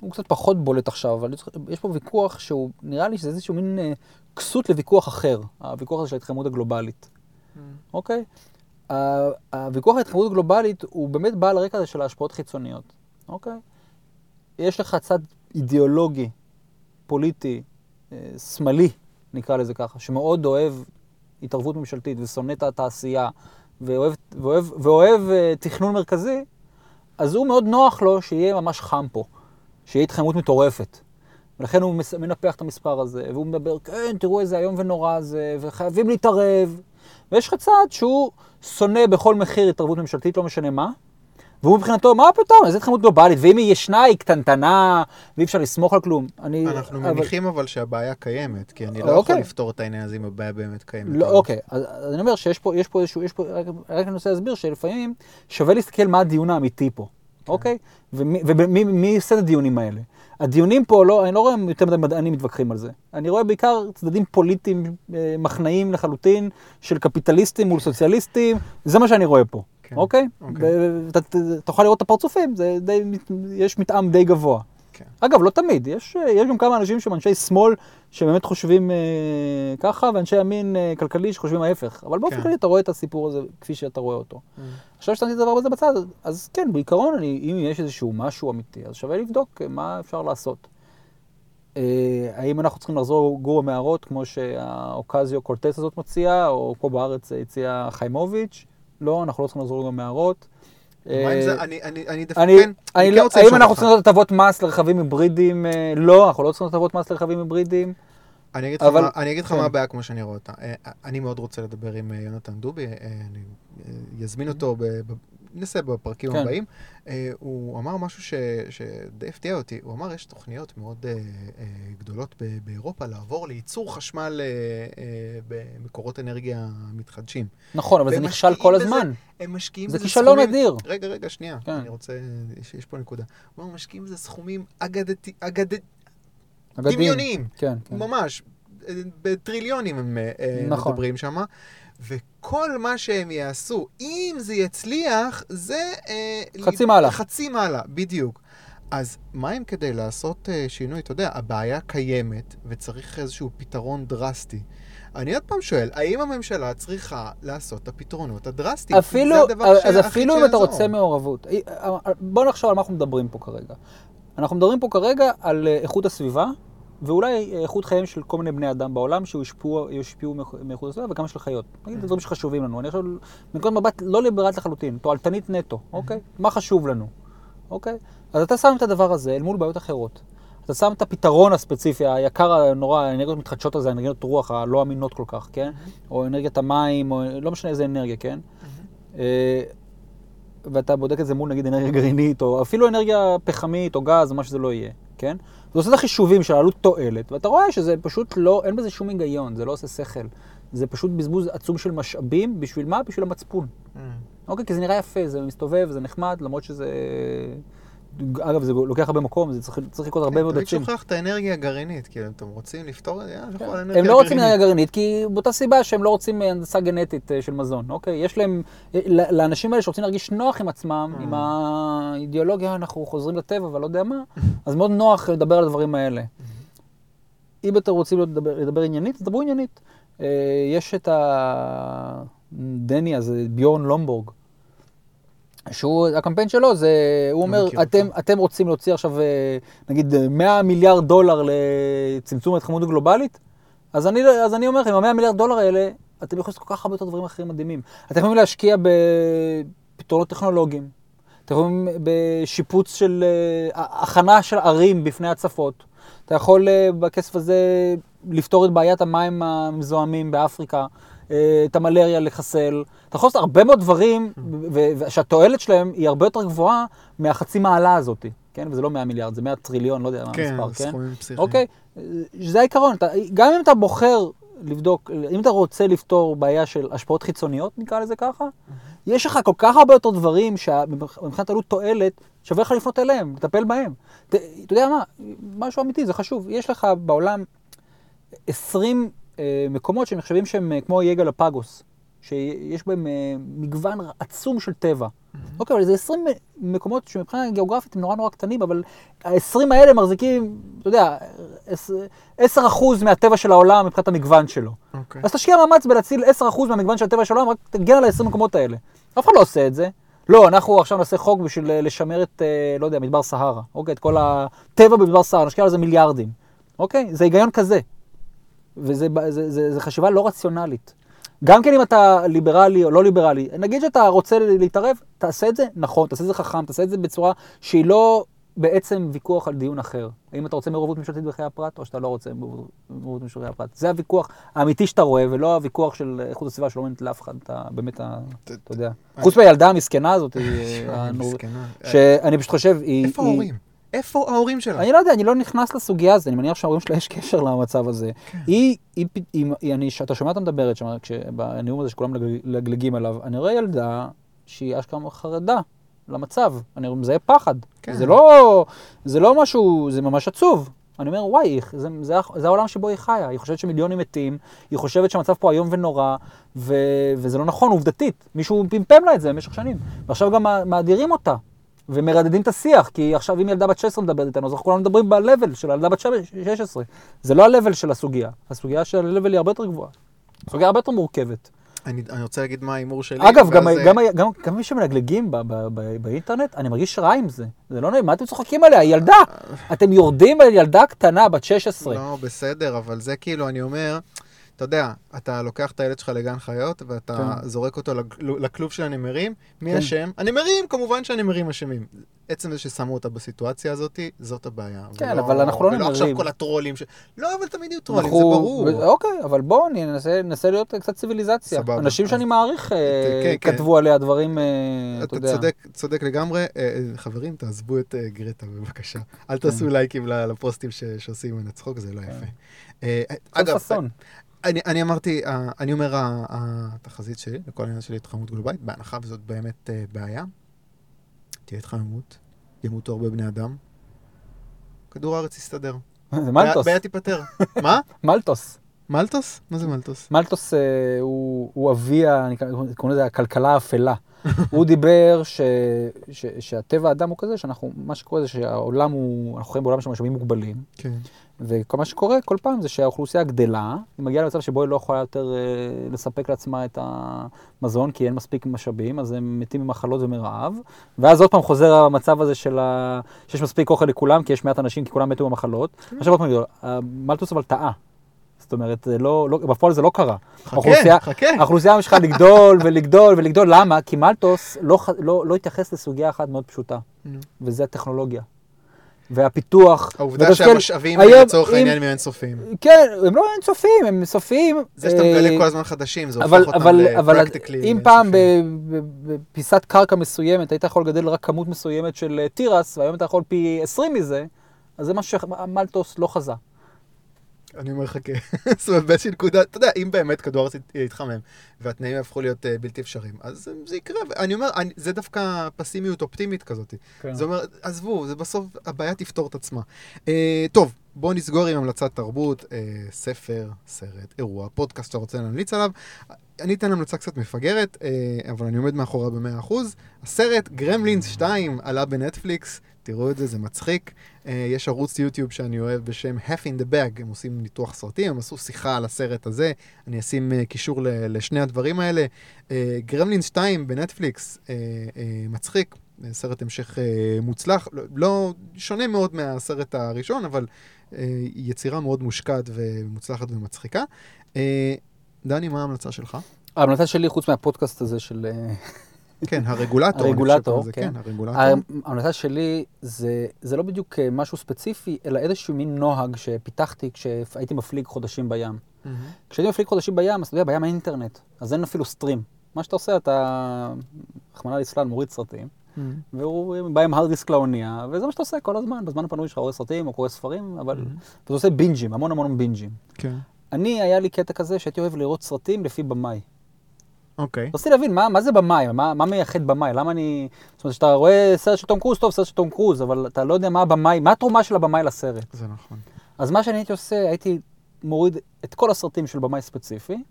הוא קצת פחות בולט עכשיו, אבל יש- פה ויכוח שהוא, נראה לי שזה איזשהו מין אה, כסות לוויכוח אחר, הוויכוח הזה של ההתחממות הגלובלית. אוקיי? ה- הוויכוח על ההתחממות הגלובלית הוא באמת בא על הרקע הזה של ההשפעות חיצוניות, אוקיי? יש לך צד אידיאולוגי, פוליטי, אה, שמאלי, נקרא לזה ככה, שמאוד אוהב התערבות ממשלתית ושונא את התעשייה ואוהב, ואוהב, ואוהב אה, תכנון מרכזי, אז הוא מאוד נוח לו שיהיה ממש חם פה, שיהיה התחממות מטורפת. ולכן הוא מנפח את המספר הזה, והוא מדבר, כן, תראו איזה איום ונורא זה, וחייבים להתערב. ויש לך צד שהוא שונא בכל מחיר התערבות ממשלתית, לא משנה מה, והוא מבחינתו, מה פתאום, איזה התחממות גלובלית, ואם היא ישנה, היא קטנטנה, ואי אפשר לסמוך על כלום. אני, אנחנו אבל- מניחים אבל שהבעיה קיימת, כי אני לא אוקיי. יכול לפתור את העניין הזה אם הבעיה באמת קיימת. לא, אוקיי, אז, אז אני אומר שיש פה, יש פה איזשהו, יש פה, רק, רק אני רוצה להסביר שלפעמים שווה להסתכל מה הדיון האמיתי פה, אוקיי? ומי, ומי מי עושה את הדיונים האלה? הדיונים פה, לא, אני לא רואה יותר מדי מדענים מתווכחים על זה. אני רואה בעיקר צדדים פוליטיים, אה, מחנאיים לחלוטין, של קפיטליסטים מול סוציאליסטים, זה מה שאני רואה פה, כן, אוקיי? אוקיי. ואתה תוכל לראות את הפרצופים, זה די, יש מתאם די גבוה. כן. אגב, לא תמיד, יש, יש גם כמה אנשים שהם אנשי שמאל שבאמת חושבים אה, ככה, ואנשי ימין אה, כלכלי שחושבים ההפך. אבל באופן כן. כללי אתה רואה את הסיפור הזה כפי שאתה רואה אותו. עכשיו ששמתי את הדבר הזה בצד, אז כן, בעיקרון, אני, אם יש איזשהו משהו אמיתי, אז שווה לבדוק אה, מה אפשר לעשות. אה, האם אנחנו צריכים לחזור לגור במערות, כמו שהאוקזיו קולטס הזאת מציעה, או פה בארץ אה, הציע חיימוביץ'? לא, אנחנו לא צריכים לחזור לגור במערות. מה עם אה, זה? אני- אני אני דווקא כן, אני כן לא, רוצה האם לשאול אנחנו אותך. צריכים לעשות הטבות מס לרכבים היברידיים? אה, לא, אנחנו לא צריכים לעשות הטבות מס לרכבים היברידיים. אני אגיד לך אבל- מה- אני אגיד לך כן. מה הבעיה כמו שאני רואה אותה. אה, אני מאוד רוצה לדבר עם יונתן דובי, אני אזמין אותו, ננסה בפרקים כן. הבאים. אה, הוא אמר משהו ש- שדי הפתיע אותי, הוא אמר יש תוכניות מאוד אה, אה, גדולות ב- באירופה לעבור לייצור חשמל אה, אה, במקורות אנרגיה מתחדשים. נכון, אבל זה נכשל כל בזה הזמן. הם משקיעים זה בזה כישלון סכומים... אדיר. רגע, רגע, שנייה. כן. אני רוצה, יש, יש פה נקודה. הוא אומר, משקיעים בזה סכומים אגדתי, אגד... אגדים. דמיוניים. כן, כן. ממש, בטריליונים הם נכון. מדברים שם. וכל מה שהם יעשו, אם זה יצליח, זה... אה, חצי ל- מעלה. חצי מעלה, בדיוק. אז מה אם כדי לעשות אה, שינוי, אתה יודע, הבעיה קיימת וצריך איזשהו פתרון דרסטי. אני עוד פעם שואל, האם הממשלה צריכה לעשות את הפתרונות הדרסטיים? אפילו, זה אז אפילו אם אתה. רוצה מעורבות. אה, בוא נחשוב על מה אנחנו מדברים פה כרגע. אנחנו מדברים פה כרגע על איכות הסביבה, ואולי אה, איכות חייהם של כל מיני בני אדם בעולם שיושפעו יושפעו מאיכ- מאיכות הסביבה וגם של חיות. נגיד דברים שחשובים לנו. אני עכשיו, מנקודת מבט לא ליברלית לחלוטין, תועלתנית נטו, אוקיי? מה חשוב לנו, אוקיי? אז אתה שם את הדבר הזה אל מול בעיות אחרות. אתה שם את הפתרון הספציפי, היקר הנורא, האנרגיות המתחדשות הזה, האנרגיות רוח הלא אמינות כל כך, כן? או אנרגיית המים, או לא משנה איזה אנרגיה, כן? אה, ואתה בודק את זה מול נגיד אנרגיה גרעינית, או אפילו אנרגיה פחמית, או גז, או מה שזה לא יהיה, כן? אתה עושה את החישובים של עלות תועלת, ואתה רואה שזה פשוט לא, אין בזה שום היגיון, זה לא עושה שכל. זה פשוט בזבוז עצום של משאבים, בשביל מה? בשביל המצפון. אוקיי, כי זה נראה יפה, זה מסתובב, זה נחמד, למרות שזה... אגב, זה לוקח הרבה מקום, זה צריך, צריך לקרות הרבה מאוד תמיד עצים. שוכח את האנרגיה הגרעינית, כאילו, אתם רוצים לפתור את זה? יאללה, לכו על אנרגיה הם לא רוצים. אנרגיה גרעינית, כי באותה סיבה שהם לא רוצים אה, הנדסה גנטית אה, של מזון, אוקיי? יש להם, אה, לאנשים האלה שרוצים להרגיש נוח עם עצמם, עם האידיאולוגיה, אנחנו חוזרים לטבע ואני לא יודע מה, אז מאוד נוח לדבר על הדברים האלה. אם אתם רוצים לדבר, לדבר עניינית, אז דברו עניינית. יש את הדני הזה, ביורן לומבורג, שהוא, הקמפיין שלו זה, הוא אומר, מכיר אתם, אתם רוצים להוציא עכשיו, אה, נגיד, אה, 100 מיליארד דולר לצמצום ההתחממות הגלובלית? אז אני, אז אני אומר לכם, ה-100 מיליארד דולר האלה, אתם יכולים לעשות כל כך הרבה יותר דברים אחרים מדהימים. אתם יכולים להשקיע בפתרונות טכנולוגיים, אתם יכולים בשיפוץ של, אה, הכנה של ערים בפני הצפות. אתה יכול אה, בכסף הזה לפתור את בעיית המים המזוהמים באפריקה, אה, את המלריה לחסל. אתה יכול לעשות הרבה מאוד דברים, ו- ושהתועלת שלהם היא הרבה יותר גבוהה מהחצי מעלה הזאת, כן? וזה לא 100 מיליארד, זה 100 טריליון, לא יודע מה כן, המספר, כן? סכומים פסיכיים. אוקיי, זה העיקרון. אתה, גם אם אתה בוחר לבדוק, אם אתה רוצה לפתור בעיה של השפעות חיצוניות, נקרא לזה ככה, יש לך כל כך הרבה יותר דברים שמבחינת עלות תועלת, שווה לך לפנות אליהם, לטפל בהם. אתה יודע מה, משהו אמיתי, זה חשוב. יש לך בעולם 20 אה, מקומות שנחשבים שהם אה, כמו איי גלפגוס, שיש בהם אה, מגוון עצום של טבע. אוקיי, אבל זה 20 מקומות שמבחינה גיאוגרפית הם נורא נורא קטנים, אבל ה-20 האלה מחזיקים, אתה יודע, 10% מהטבע של העולם מבחינת המגוון שלו. אוקיי. אז תשקיע מאמץ בלהציל 10% מהמגוון של הטבע של העולם, רק תגן על ה-20 מקומות האלה. אף אחד לא עושה את זה. לא, אנחנו עכשיו נעשה חוק בשביל אה, לשמר את, אה, לא יודע, מדבר סהרה. אוקיי, את כל הטבע במדבר סהרה, נשקיע על זה מיליארדים. אוקיי? זה היגיון כזה. וזה זה, זה, זה, זה חשיבה לא רציונלית. גם כן אם אתה ליברלי או לא ליברלי, נגיד שאתה רוצה להתערב, תעשה את זה נכון, תעשה את זה חכם, תעשה את זה בצורה שהיא לא בעצם ויכוח על דיון אחר. האם אתה רוצה מעורבות ממשלתית בחיי הפרט, או שאתה לא רוצה מעורבות ממשלתית בחיי הפרט. זה הוויכוח האמיתי שאתה רואה, ולא הוויכוח של איכות הסביבה שלא מעניינת לאף אחד, אתה באמת, אתה יודע. חוץ מהילדה המסכנה הזאת, אה. שאני פשוט חושב, היא... איפה ההורים? איפה ההורים שלה? אני לא יודע, אני לא נכנס לסוגיה הזאת, אני מניח שההורים שלה יש קשר למצב הזה. היא, היא, היא, היא, היא אני, אתה שומע אותה מדברת שם, בנאום הזה שכולם מלגלג- מלגלגים עליו, אני רואה ילדה שהיא אשכרה חרדה למצב, אני מזהה פחד. כן. זה לא, זה לא משהו, זה ממש עצוב. אני אומר, וואי, זה, זה, זה העולם שבו היא חיה. היא חושבת שמיליונים מתים, היא חושבת שהמצב פה איום ונורא, ו, וזה לא נכון עובדתית. מישהו פמפם לה את זה במשך שנים. ועכשיו גם מאדירים אותה. ומרדדים את השיח, כי עכשיו אם ילדה בת 16 מדברת איתנו, אז אנחנו כולנו מדברים ב-level של הילדה בת 16. זה לא ה-level של הסוגיה, הסוגיה של ה-level היא הרבה יותר גבוהה. סוגיה הרבה יותר מורכבת. אני אני רוצה להגיד מה ההימור שלי. אגב, גם, אה, גם, גם, גם מי שמלגלגים ב, ב, ב, באינטרנט, אני מרגיש רע עם זה. זה לא נעים, מה אתם צוחקים עליה? ילדה. אתם יורדים על ילדה קטנה בת 16. לא, בסדר, אבל זה כאילו, אני אומר, אתה יודע, אתה לוקח את הילד שלך לגן חיות, ואתה כן. זורק אותו לכלוב של הנמרים, מי כן. אשם? הנמרים, כמובן שהנמרים אשמים. עצם זה ששמו אותה בסיטואציה הזאת, זאת הבעיה. כן, ולא- אבל אנחנו לא ולא עכשיו נמרים. כל הטרולים ש... לא, אבל תמיד יהיו טרולים, זה אנחנו- ברור. ו- אוקיי, אבל בואו ננסה, ננסה להיות קצת ציוויליזציה. סבבה. אנשים שאני מעריך אה, כן, כן. כתבו עליה דברים, אה, אתה אתה יודע. צודק, צודק לגמרי. אה, אה, חברים, תעזבו את אה, גרטה בבקשה. אל תעשו לייקים ל- לפוסטים ש- שעושים ממנה צחוק, זה לא יפה. אה, קצת אגב. אני, אני אמרתי, אה, אני אומר, התחזית שלי, לכל העניין של התחממות גלובלית, בהנחה וזאת באמת אה, בעיה, תהיה התחממות, ימותו הרבה בני אדם, כדור הארץ יסתדר. זה מלטוס, בעיה תיפתר. מה? מלטוס. מלטוס? מה זה מלטוס? מלטוס אה, הוא, הוא אבי, קוראים לזה הכלכלה האפלה. הוא דיבר ש, ש, שהטבע האדם הוא כזה, שאנחנו, מה שקורה זה שהעולם הוא, אנחנו חיים בעולם של משאבים מוגבלים, כן. וכל מה שקורה כל פעם זה שהאוכלוסייה גדלה, היא מגיעה למצב שבו היא לא יכולה יותר אה, לספק לעצמה את המזון, כי אין מספיק משאבים, אז הם מתים ממחלות ומרעב, ואז עוד פעם חוזר המצב הזה של ה... שיש מספיק אוכל לכולם, כי יש מעט אנשים, כי כולם מתו ממחלות. עכשיו עוד פעם, אומר, מלטוס אבל טעה. זאת אומרת, לא, לא, בפועל זה לא קרה. חכה, האוכלוסייה- חכה. האוכלוסייה ממשיכה לגדול ולגדול ולגדול, למה? כי מלטוס לא, לא, לא התייחס לסוגיה אחת מאוד פשוטה. וזה הטכנולוגיה. והפיתוח. העובדה ותסתכל, שהמשאבים היום, לצורך העניין הם אינסופיים. כן, הם לא אינסופיים, הם סופיים. זה שאתה אה, מגלה כל הזמן חדשים, זה אבל, הופך אותם אבל, אבל לפרקטיקלי אם פעם בפיסת קרקע מסוימת היית יכול לגדל רק כמות מסוימת של אה, תירס, והיום אתה יכול פי 20 מזה, אז זה משהו שהמלטוס לא חזה. אני אומר לך, כן. זאת אומרת, באיזושהי נקודה, אתה יודע, אם באמת כדור הארץ ית- יתחמם, והתנאים יהפכו להיות אה, בלתי אפשריים, אז אה, זה יקרה. אני אומר, זה דווקא פסימיות אופטימית כזאת. כן. זה אומר, עזבו, זה בסוף, הבעיה תפתור את עצמה. אה, טוב, בואו נסגור עם המלצת תרבות, ספר, סרט, אירוע, פודקאסט שאתה רוצה להמליץ עליו. אני אתן המלצה קצת מפגרת, אבל אני עומד מאחוריה ב-100%. הסרט גרמלינס 2 עלה בנטפליקס, תראו את זה, זה מצחיק. אה, יש ערוץ יוטיוב שאני אוהב בשם Half in the Bag, הם עושים ניתוח סרטים, הם עשו שיחה על הסרט הזה, אני אשים אה, קישור לשני הדברים האלה. אה, גרמלינס 2 בנטפליקס, אה, אה, מצחיק, אה, סרט המשך אה, מוצלח, לא, לא שונה מאוד מהסרט הראשון, אבל אה, יצירה מאוד מושקעת ומוצלחת ומצחיקה. אה, דני, מה ההמלצה שלך? ההמלצה שלי, חוץ מהפודקאסט הזה של... כן, הרגולטור. הרגולטור, כן. כן, הרגולטור. ההמלצה שלי זה, זה לא בדיוק אה, משהו ספציפי, אלא איזשהו מין נוהג שפיתחתי כשהייתי מפליג חודשים בים. מהמם. כשהייתי מפליג חודשים בים, אז אתה יודע, בים אין אינטרנט, אז אין אפילו סטרים. מה שאתה עושה, אתה, רחמנא ליצלן, מוריד סרטים, מהמם. והוא בא עם הרד דיסק לאונייה, וזה מה שאתה עושה כל הזמן. בזמן הפנוי שלך רואה סרטים או קורא ספרים, אבל... מהמם. ואתה עושה בינג'ים, המון המון בינג'ים. כן. אני, היה לי קטע כזה שהייתי אוהב לראות סרטים לפי במאי. אוקיי. רציתי להבין, מה, מה זה במאי? מה, מה מייחד במאי? למה אני... זאת אומרת, כשאתה רואה סרט של תום קרוז, טוב, סרט של תום קרוז, אבל אתה לא יודע מה הבמאי, מה התרומה של הבמאי לסרט. זה נכון. אז מה שאני הייתי עושה, הייתי מוריד את כל הסרטים של במאי ספציפי,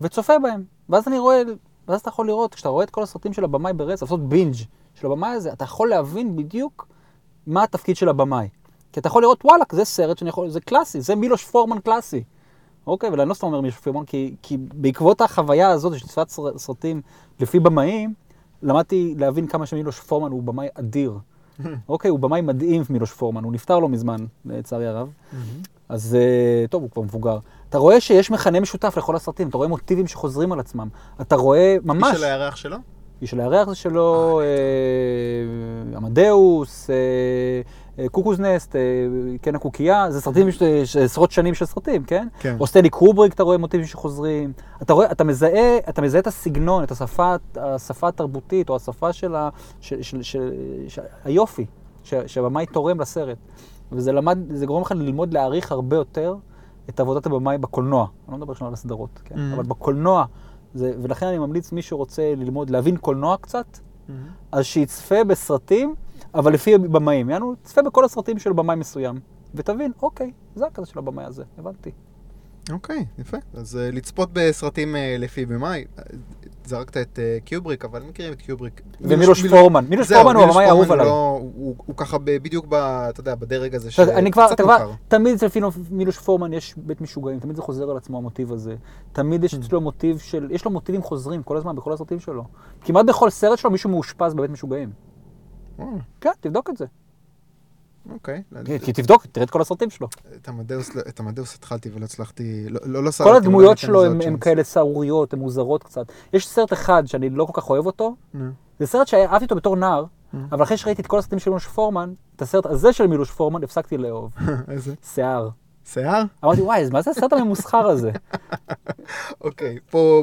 וצופה בהם. ואז אני רואה, ואז אתה יכול לראות, כשאתה רואה את כל הסרטים של הבמאי ברצף, לעשות בינג' של הבמאי הזה, אתה יכול להבין בדיוק מה התפקיד של הבמאי. כי אתה יכול לראות, וואלה, זה סרט שאני יכול, זה קלאסי, זה מילוש פורמן קלאסי. אוקיי, אבל אני לא סתם אומר מילוש פורמן, כי, כי בעקבות החוויה הזאת של צפיית סר- סרטים לפי במאים, למדתי להבין כמה שמילוש פורמן הוא במאי אדיר. אוקיי, הוא במאי מדהים, מילוש פורמן, הוא נפטר לא מזמן, לצערי הרב. אז אה, טוב, הוא כבר מבוגר. אתה רואה שיש מכנה משותף לכל הסרטים, אתה רואה מוטיבים שחוזרים על עצמם. אתה רואה ממש... איש של הירח שלו? איש של הירח זה שלו, אה, עמדאוס, אה, אה, קוקוזנסט, אה, קן הקוקייה, זה סרטים, עשרות שנים של סרטים, כן? כן. או סטנלי קובריק, אתה רואה מוטיבים שחוזרים. אתה רואה, אתה מזהה, אתה מזהה את הסגנון, את השפה, השפה התרבותית, או השפה של ה... של, של, של, של היופי, שהבמאי תורם לסרט. וזה למד, זה גורם לך ללמוד להעריך הרבה יותר את עבודת הבמאי בקולנוע. אני לא מדבר עכשיו על הסדרות, כן? Mhm. אבל בקולנוע, זה, ולכן אני ממליץ מי שרוצה ללמוד, להבין קולנוע קצת, אז שיצפה בסרטים, אבל לפי במאים. יענו, צפה בכל הסרטים של במאי מסוים, ותבין, אוקיי, זה הכזה של הבמאי הזה, הבנתי. אוקיי, יפה. אז uh, לצפות בסרטים uh, לפי במאי, uh, זרקת את אה, קיובריק, אבל מכירים את קיובריק. ומילוש מיל- פורמן. מילוש פורמן הוא הבמאי האהוב עליי. לא- הוא הוא ככה בדיוק, ב- אתה יודע, בדרג הזה עכשיו, אני כבר, אתה כבר. תמיד אצל פילו- מילוש פורמן יש בית משוגעים, תמיד זה חוזר על עצמו המוטיב הזה. תמיד. יש אצלו מוטיב של, יש לו מוטיבים חוזרים כל הזמן בכל הסרטים שלו. כמעט בכל סרט שלו מישהו מאושפז בבית משוגעים. כן, תבדוק את זה. אוקיי. כי תבדוק, תראה את כל הסרטים שלו. את אמדאוס לא- התחלתי ולא הצלחתי, לא- לא לא סרקתי. כל הדמויות שלו צ'אנס. כאלה סהרוריות, הן מוזרות קצת. יש סרט אחד שאני לא כל כך אוהב אותו. זה סרט שאהבתי אותו בתור נער. אבל אחרי שראיתי את כל הסרטים של מילוש פורמן, את הסרט הזה של מילוש פורמן הפסקתי לאהוב. איזה? שיער. שיער? אמרתי, וואי, מה זה הסרט הממוסחר הזה? אוקיי, פה-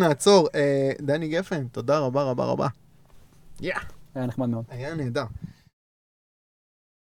נעצור. אה, דני גפן, תודה רבה רבה רבה. יא. היה נחמד מאוד. היה נהדר.